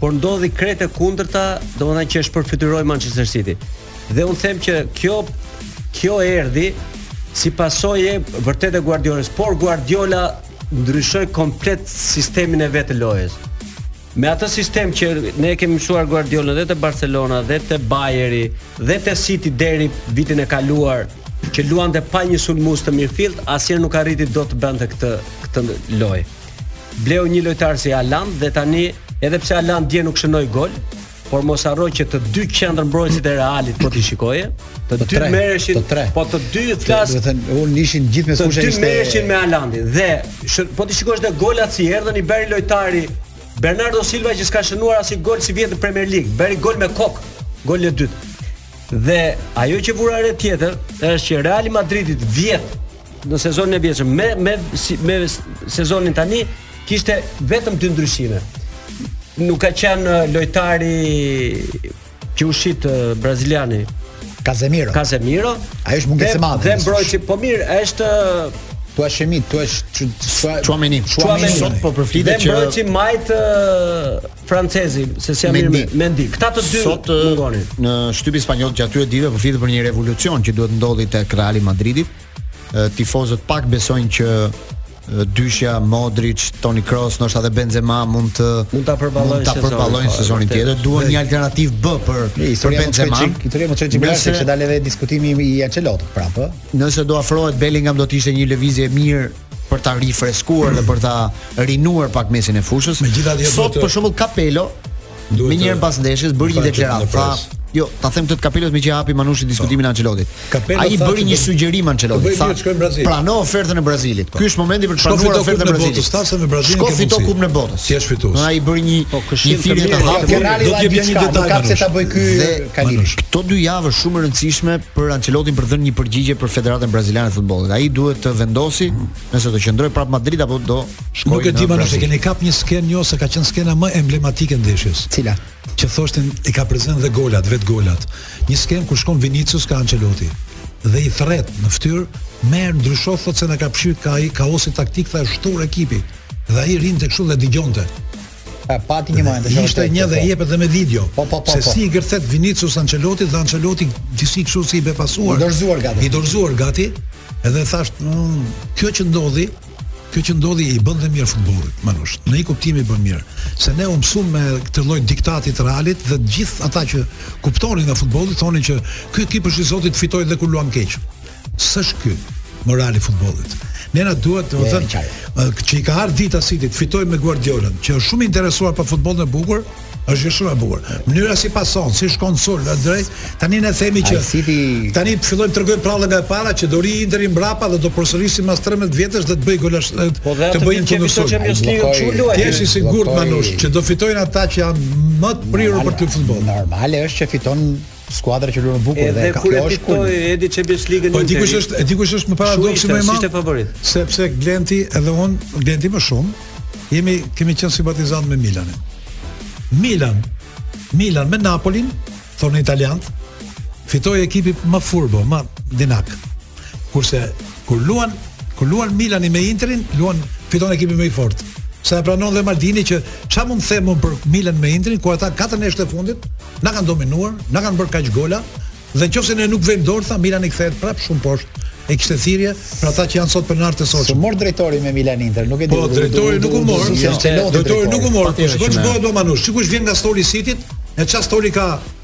por ndodhi krejt e kundërta, domethënë që e shpërfytyroi Manchester City. Dhe un them që kjo kjo erdhi si pasojë vërtet e Guardiolës, por Guardiola ndryshoi komplet sistemin e vet të lojës. Me atë sistem që ne e kemi mësuar Guardiolën dhe te Barcelona dhe te Bayerni dhe te City deri vitin e kaluar që luante pa një sulmues të mirëfillt, asnjëherë nuk arriti dot të bënte këtë këtë lojë. Bleu një lojtar si Haaland dhe tani edhe pse Haaland dje nuk shënoi gol, por mos harro që të dy qendër mbrojtësit e Realit po t'i shikoje, të, të dy merreshin, po të dy flas, do të thënë, unë nishin gjithë me fushën ishte. Të dy merreshin me Haalandin dhe shë, po t'i shikosh dhe golat si erdhën i bëri lojtari Bernardo Silva që s'ka shënuar asnjë gol sivjet në Premier League, bëri gol me kokë, gol i dytë. Dhe ajo që vura re tjetër është që Real Madridi vjet në sezonin e vjetshëm me me si, me sezonin tani kishte vetëm dy ndryshime. Nuk ka qenë uh, lojtari që u shit uh, braziliani Casemiro. Casemiro, ai është mungesë e madhe. Dhe mbrojtësi po mirë, është Tchouaméni, Tchouaméni, Tchouaméni sot po përflitet që mbrojtësi i majtë uh, francezi, se si e ka emrin, Mendy. Këta të dy sot mungonin. Në shtypin spanjoll që këtyre ditëve po flitet për një revolucion që duhet të ndodhi tek Real Madridi. Tifozët pak besojnë që dyshja Modric, Toni Kroos, ndoshta edhe Benzema mund të mund ta përballojnë ta përballojnë sezonin tjetër. Duan një alternativë B për për Benzema. Ti thua mos çeçi bashkë se dalë edhe diskutimi i Ancelotti prapë. Nëse do afrohet Bellingham do të ishte një lëvizje e mirë për ta rifreskuar dhe për ta rinuar pak mesin e fushës. Megjithatë, sot për shembull Capello Duhet menjëherë pas ndeshjes bëri një deklaratë, tha, jo, ta them këtë Capellos meqë hapi Manushi diskutimin e Ancelottit. Ai i bëri një sugjerim Ancelottit, tha, prano ofertën e Brazilit. Po. Ky është momenti për të pranuar ofertën e Brazilit. Stasë në Brazil. Shko fito kupën e botës. Ti je fitues. Ai bëri një po, një thirrje të hapur, do të jap një detaj. Ka pse ta bëj ky Kalish. Këto dy javë shumë të rëndësishme për Ancelottin për të dhënë një përgjigje për Federatën Braziliane të Futbollit. Ai duhet të vendosi nëse do qëndrojë prapë Madrid apo do shkojë. Nuk e di nëse e keni kap një skenë ose ka qenë skena më emblematike e ndeshjes. Cila? Që thoshtin i ka prezant dhe golat, vet golat. Një skenë ku shkon Vinicius ka Ancelotti dhe i thërret në fytyr, merr ndrysho thotë se na ka përfshirë ka ai kaosi taktik thashë, tur ekipi. Dhe ai rrinte kështu dhe dëgjonte. E pati një moment të shoqërisë. Ishte një dhe jepet dhe me video. Po po po. Se po. si i gërthet Vinicius Ancelottit dhe Ancelotti disi kështu si i befasuar. I dorzuar gati. I dorzuar gati. Edhe thash, mm, kjo që ndodhi, kjo që ndodhi i bën dhe mirë futbollit, Manush. Në një kuptim i bën mirë, se ne u mësuam me këtë lloj diktati të Realit dhe të gjithë ata që kuptonin nga futbolli thonin që ky ekip është i zoti të fitojë dhe kur luan keq. S'është ky morali i futbollit. Ne na duhet, do të thënë, që i ka ardhur dita City të fitojë me Guardiolën, që është shumë i interesuar për futbollin e bukur, është shumë e bukur. Mënyra si pason, si shkon sul në drejt, tani ne themi që City tani të fillojmë të rregojmë prallën nga e para që do rri Interi mbrapa dhe do përsërisi pas 13 vjetësh dhe të bëjë gola po të bëjnë kundërsulm. Ti je i sigurt Manush që do fitojnë ata që janë më të prirur për këtë futboll. Normale është që fiton Skuadra që luan bukur dhe ka kjo është kureshti e Champions League-n. Po e di kush është, e di kush është më paradoksi më i madh. Ishte favorit. Sepse Glenti edhe un, Glenti më shumë, jemi kemi qenë simpatizant me Milanin. Milan, Milani me Napolin, thonë italianët, fitoi ekipi më furbo, më dinak. Kurse kur luan kur luan Milani me Interin, luan fiton ekipi më i fortë. Sa e pranon dhe Maldini që ça mund të them për Milanin me Interin kur ata katër ndeshjet e fundit na kanë dominuar, na kanë bërë kaq gola dhe qoftë se ne nuk vëmë dorë tha Milani kthehet prapë shumë poshtë e kishte thirrje për ata që janë sot për nartë sot. Mor drejtori me Milan Inter, nuk e di. Po drejtori nuk u mor, drejtori nuk u mor. Po çfarë bëhet do Manush? Sikush vjen nga stoli i Cityt, e çfarë stoli ka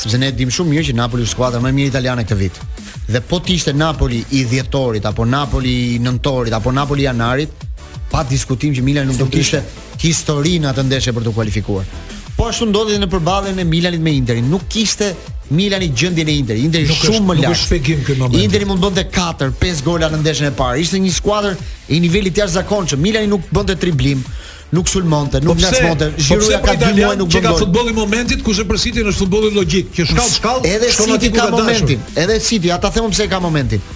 Sepse ne e dimë shumë mirë që Napoli është skuadra më e mirë italiane këtë vit. Dhe po të ishte Napoli i dhjetorit apo Napoli i nëntorit apo Napoli i janarit, pa diskutim që Milani nuk do të kishte histori në atë ndeshje për t'u kualifikuar. Po ashtu ndodhi në përballjen e Milanit me Interin. Nuk kishte Milani gjendjen e Interit. Interi nuk shumë më lart. Nuk është shpjegim ky moment. Interi mund bënte 4, 5 gola në ndeshjen e parë. Ishte një skuadër i nivelit të jashtëzakonshëm. Milani nuk bënte driblim. nuk sulmonte, nuk po ngacmonte. Po Zhiruja ka dy muaj nuk bën gol. S'ka futboll i momentit kush e përsitin është futbolli logjik, që shkallë shkallë, edhe City ka momentin, edhe City, atë them pse ka momentin.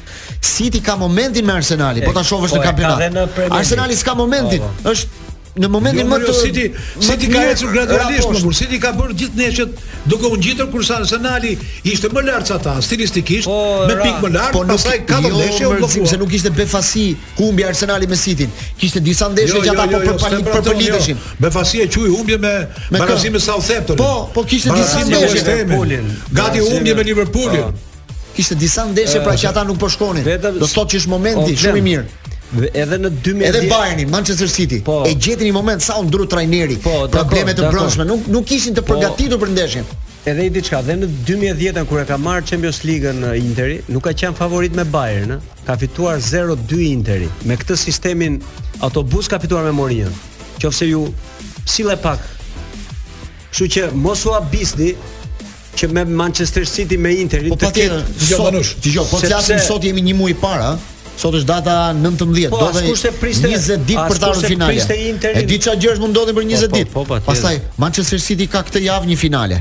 City ka momentin me Arsenalin, po ta shohësh në po, kampionat. Arsenali s'ka momentin, po, po. është në momentin jo, më jo, të City City ka ecur gradualisht më kurse City ka bërë gjithë ndeshjet duke u ngjitur kur Arsenali ishte më lart se ata stilistikisht po, me pikë më lart po pastaj katër jo, ndeshje u bllokuar se nuk ishte befasi Humbi Arsenali me City-n. Kishte disa ndeshje jo, që ata jo, po jo, jo, për për për përpëliteshin. Jo. Befasi e quaj humbje me me barazim me Southampton. Po, po kishte disa ndeshje me Liverpoolin. Gati humbje me Liverpoolin. Po. Kishte disa ndeshje pra që ata nuk po shkonin. Do të thotë që është momenti po, shumë i mirë. Dhe edhe në 2010 edhe Bayerni, Manchester City po, e gjeti një moment sa u ndru trajneri. Po, probleme të brendshme, nuk nuk ishin të po. përgatitur për ndeshjen edhe një diçka, dhe në 2010-ën kur e ka marrë Champions League-ën Interi, nuk ka qenë favorit me Bayern, ë. Ka fituar 0-2 Interi. Me këtë sistemin autobus ka fituar me Mourinho. Qoftë se ju sillet pak. Kështu që mos u habisni që me Manchester City me Interin po, të ketë dëgjo Manush. Dëgjo, po flasim sot jemi një muaj para, Sot është data 19, po, do të priste 20 ditë për të ardhur finalja. E di çfarë gjërash mund ndodhin për 20 po, po, ditë. Po, po, Pastaj Manchester City ka këtë javë një finale.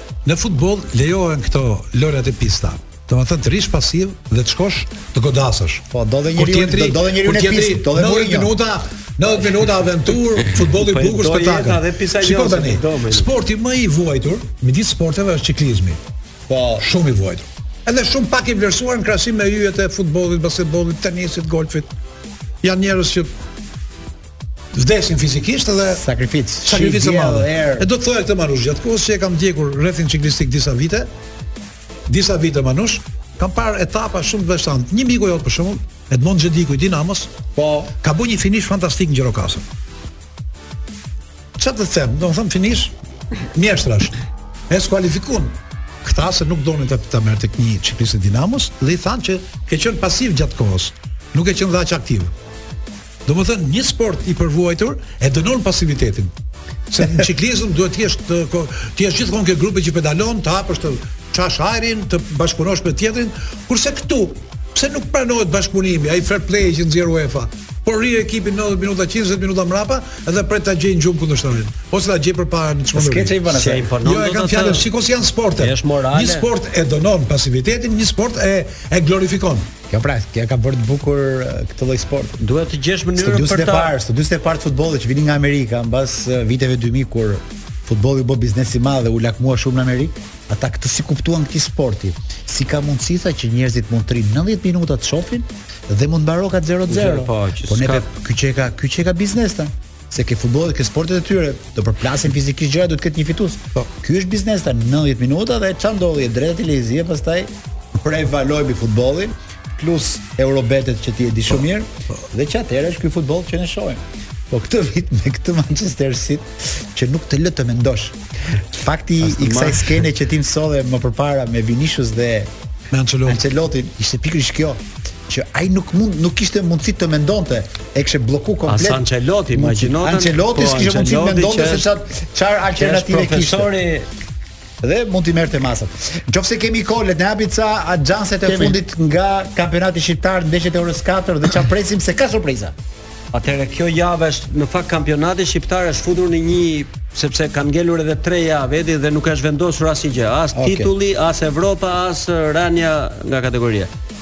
Në futboll lejohen këto lojërat e pista. Domethënë të rrish pasiv dhe të shkosh të godasësh. Po do dhe njeriu, do, do dhe njeriu në pistë, do dhe Mourinho. Minuta, 90 minuta aventurë, futbolli po, bukur spektakël. Shiko tani. Sporti më i vuajtur midis sporteve është ciklizmi. Po, shumë i vuajtur. Edhe shumë pak i vlerësuar në krahasim me yjet e futbollit, basketbollit, tenisit, golfit. Janë njerëz që vdesin fizikisht dhe sakrificë, sakrificë e madhe. E do të thoja këtë Manush, gjatë kohës që e kam ndjekur rrethin çiklistik disa vite, disa vite Manush, kam parë etapa shumë të veçanta. Një miku jot për shembull, Edmond Xhediku i Dinamos, po ka bën një finish fantastik në Gjirokastër. Çfarë të them, do të them finish mjeshtrash. E skualifikun këta se nuk donin që ta merrte një çiklist i Dinamos dhe i thanë që ke qenë pasiv gjatë kohës, nuk ke qenë dhe aq aktiv. Domethënë, një sport i përvuajtur e dënon pasivitetin. Se në çiklizëm duhet të jesh të të jesh gjithmonë ke grupi që pedalon, të hapësh të çash ajrin, të bashkëpunosh me tjetrin, kurse këtu pse nuk pranohet bashkëpunimi, ai fair play që nxjerr UEFA? Por rri ekipi 90 minuta, 120 minuta mbrapa dhe pret ta gjejë në gjumë kundërshtarin. Ose ta gjej përpara në çmundëri. Skeçi i bënë. Jo, e kam fjalën, shiko si janë sportet. Një sport e dënon pasivitetin, një sport e e glorifikon. Kjo pra, kjo ka bërë të bukur këtë lloj sporti. Duhet të gjesh mënyrën për ta. Studiuesit e parë, studiuesit e parë të futbollit që vinin nga Amerika mbas viteve 2000 kur futbolli u bë biznes i madh dhe u lakmua shumë në Amerikë, ata këtë s'i kuptuan këtij sporti. Si ka mundësi tha që njerëzit mund të rrinë 90 minuta të shohin dhe mund të mbaroka 0-0. Po, që po ne ka... ky që ka, ky që ka biznes tha. se ke futbolli, ke sportet e tyre, do përplasen fizikisht gjëra, do të ketë një fitues. Po, ky është biznes tha 90 minuta dhe ça ndodhi e drejta televizive, pastaj prevaloi mbi futbollin plus eurobetet që ti e di shumë mirë po. dhe që atëherë është ky futboll që ne shohim. Po këtë vit me këtë Manchester City që nuk të lë të mendosh. Fakti i kësaj skene që ti mësove më përpara me Vinicius dhe me Ancelotti. Ancelotti ishte pikërisht kjo. që ai nuk mund nuk kishte mundësi të mendonte, e kishte bllokuar komplet. As Ancelotti, imagjino. Ancelotti s'kishte mundësi të mendonte se çfarë çfarë alternative kishte. Profesori dhe mund t'i merrte masat. Nëse kemi kohë, le të hapim ca shanset e fundit nga kampionati shqiptar, ndeshjet e orës 4 dhe çfarë presim se ka surpriza. Atëherë kjo javë është në fakt kampionati shqiptar është futur në një sepse kanë ngelur edhe 3 javë edhe dhe nuk është vendosur asnjë gjë, as okay. titulli, as Evropa, as rënia nga kategoria.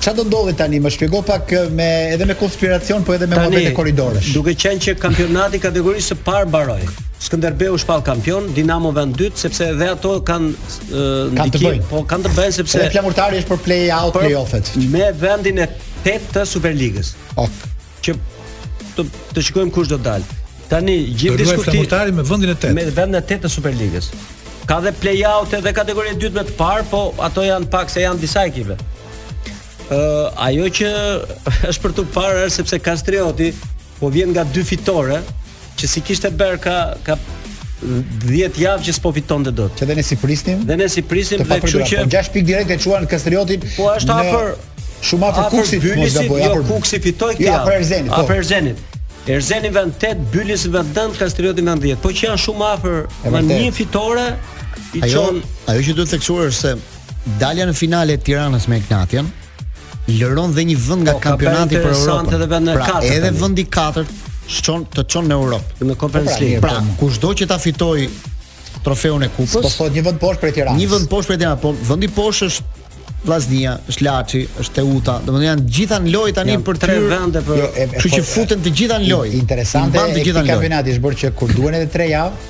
Çfarë do ndodhi tani? Më shpjego pak me edhe me konspiracion, po edhe me momente korridoresh. Duke qenë që kampionati i kategorisë së parë mbaroi. Skënderbeu shpallet kampion, Dinamo vend dytë sepse edhe ato kanë kanë të bëjnë, po kanë të bëjnë sepse edhe flamurtari është për play out për playoff-et. Me vendin e 8 të Superligës. Ok. që të të shikojmë kush do të dalë. Tani gjithë diskutimi me me vendin e 8. Me vendin e 8 të Superligës. Ka dhe play-out edhe kategoria e dytë me të parë, po ato janë pak se janë disa ekipe. Ë, uh, ajo që është për t'u parë është sepse Kastrioti po vjen nga dy fitore, Që s'i kishte bërë ka ka 10 javë që s'po fitonte dot. Që dhe ne s'i prisnim. Dhe ne s'i prisnim dhe kështu që 6 po pikë direkt e çuan Kastriotin. Po është afër shumë afër Kukësit, mos gaboj, jo, Kukësi fitoi këtë. Ja, afër Erzenit. Po. Afër Erzenit. Erzeni vend 8, Bylis vend 9, Kastrioti vend 10. Po që janë shumë afër, me një fitore i çon. Ajo që duhet theksuar është se dalja në finale e Tiranës me Egnatian, liron dhe një vend nga po, kampionati për Europën. Edhe vend pra, katër, edhe vendi katërt çon të çon në Europë. Në Conference pra, League. Pra, po. kushdo që ta fitojë trofeun e kupës. Po thotë një vend poshtë për Tiranën. Një vend poshtë për Tiranën, po vendi poshtë është Vllaznia, është Laçi, është Teuta, domethënë janë të gjitha në lojë tani për tre vende për, jo, kështu që futen të gjitha në lojë. Interesante, e kampionati është bërë që kur duhen edhe tre javë,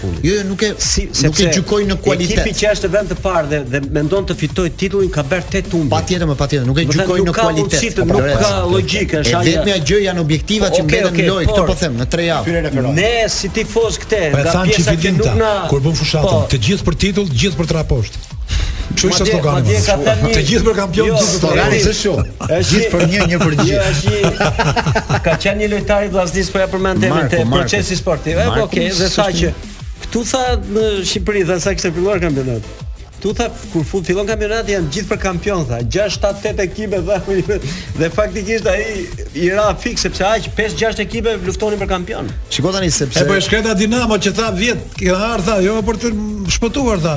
Fundi. Jo, jo, nuk e si, nuk e gjykoj në kualitet. Ekipi që është në vend të parë dhe dhe mendon të fitojë titullin ka bërë tetë humbje. Patjetër, patjetër, nuk e gjykoj në kualitet. Nuk ka, nuk ka, nuk ka logjikë, është ajo. E vetmja gjë janë objektivat që mbeten në lojë, këtë po them, në 3 javë. Ne si tifozë këtë, po nga pjesa që nuk na kur bën fushatën, po. të gjithë për titull, të gjithë për tatëposhtë. Ky është slogani? Madje ka thënë një... të gjithë për kampion jo, gjithë për kampion. Është shumë. Është gjithë për një, një për gjithë. Jo, është një ka qenë një lojtar i Vllaznisë, po ia përmend emrin te procesi sportiv. Okej, okay, dhe sa që këtu tha në Shqipëri dhe sa kishte filluar kampionati. Këtu tha kur fut fillon kampionati janë gjithë për kampion tha. 6 7 8 ekipe tha dhe faktikisht ai i ra fiks sepse aq 5 6 ekipe luftonin për kampion. Shikoj tani sepse E po e shkreta Dinamo që tha vjet, kur erdha, jo për të shpëtuar tha.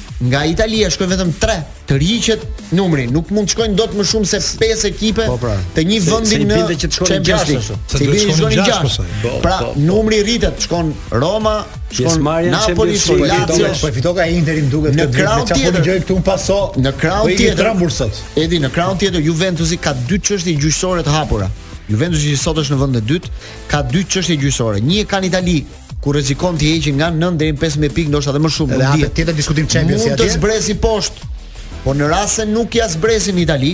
Nga Italia shkojnë vetëm 3. Të rritet numri, nuk mund të shkojnë dot më shumë se 5 ekipe po, pra, të një vendi në Champions League. Se do të shkojnë 6. Po, pra, po, po. numri rritet, shkon Roma, shkon Napoli, shkon Lazio, po fiton, ka Interi të drejtë me çfarë dëgjoj këtu unë pra. Në krahun tjetër, Edi, në krahun tjetër Juventusi ka dy çështje gjyqësore të hapura. Juventusi që sot është në vendin e dytë, ka dy çështje gjyqësore. Një e ka në Itali, ku rrezikon t'i heqin nga 9 deri në 15 pikë, ndoshta edhe më shumë. Edhe është tjetër diskutim Champions League. Mund të zbresë poshtë. Po në rast se nuk ia zbresin në Itali,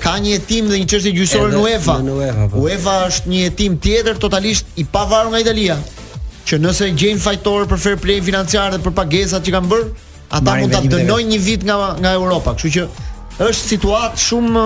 ka një hetim dhe një çështje gjyqësore në UEFA. Në UEFA, po. UEFA është një hetim tjetër totalisht i pavarur nga Italia, që nëse e gjejnë fajtor për fair play financiar dhe për pagesat që kanë bërë, Ata mund ta dënojnë një vit nga nga Europa, kështu që është situatë shumë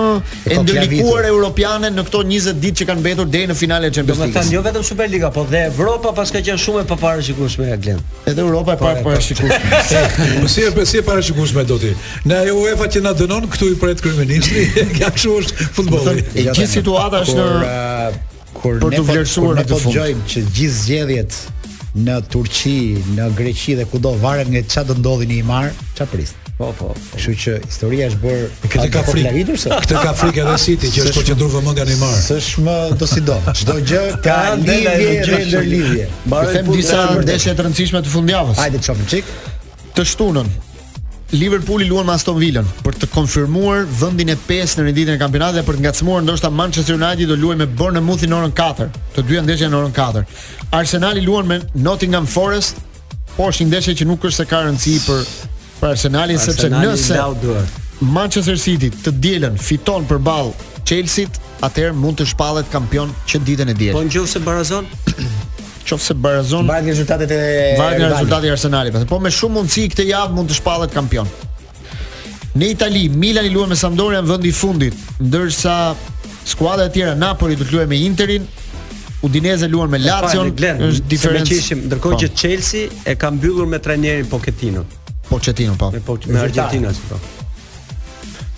e ndërlikuar europiane në këto 20 ditë që kanë mbetur deri në finalen e Champions League. Domethënë jo vetëm Superliga, po dhe Evropa paska qenë shumë e paparashikueshme ja Glen. Edhe Europa e po, po. paparashikueshme. Po si e si e parashikueshme do ti? Ne ajo UEFA që na dënon këtu i pret kryeministri, ja kështu është futbolli. E gjithë situata është në Kur për të po vlerësuar këtë po fund. Dëgjojmë që gjithë zgjedhjet në Turqi, në Greqi dhe kudo varet nga çfarë do ndodhi në Himarë, çfarë prisni. Po, po, po. Kështu që historia është bërë këtë ka frikë. Këtë ka frikë edhe City që është përqendruar vëmendja në Himarë. S'është më dosido. Çdo gjë ka lidhje dhe ndërlidhje. Mbarojmë disa ndeshje të rëndësishme të fundjavës. Hajde shohim çik. Të shtunën, Liverpooli luan me Aston Villa për të konfirmuar vendin e 5 në renditjen e kampionatit dhe për të ngacmuar ndoshta Manchester United do luajë me Bournemouth në orën 4. Të dyja ndeshjet në orën 4. Arsenali luan me Nottingham Forest, por është një ndeshje që nuk është se ka rëndësi për për Arsenalin sepse nëse Manchester City të dielën fiton përballë Chelsea-t, atëherë mund të shpallet kampion që ditën e diel. Po nëse barazon qoftë se barazon Varet nga rezultatet e Varet nga rezultati i Arsenalit. Pastaj po me shumë mundësi këtë javë mund të shpallet kampion. Në Itali, Milani luan me Sampdorian vendi i fundit, ndërsa skuadrat e tjera Napoli do të luajë me Interin, Udinese luan me Lazio, është diferencë. Ne qeshim, ndërkohë po. që Chelsea e ka mbyllur me trajnerin Pochettino. Pochettino po. Me, po, me argjentinasin po.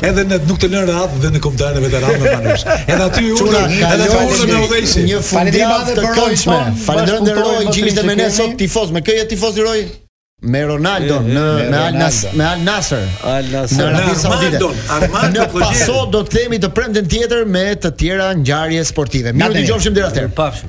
Edhe në nuk të lënë radhë dhe në kombëtaren e veteranëve me Manush. Edhe aty u urdhë, edhe të urdhë me udhëheqje. Një fundjavë të këndshme. Falënderoj dhe Roin që ishte me ne sot tifoz. Me kë je tifoz i Roy? me Ronaldo në me Al Nassr me Al Nassr Al Nassr në Arabi Saudite ne pastaj do të kthehemi të premten tjetër me të tjera ngjarje sportive mirudëgjofshim deri atëherë pafshim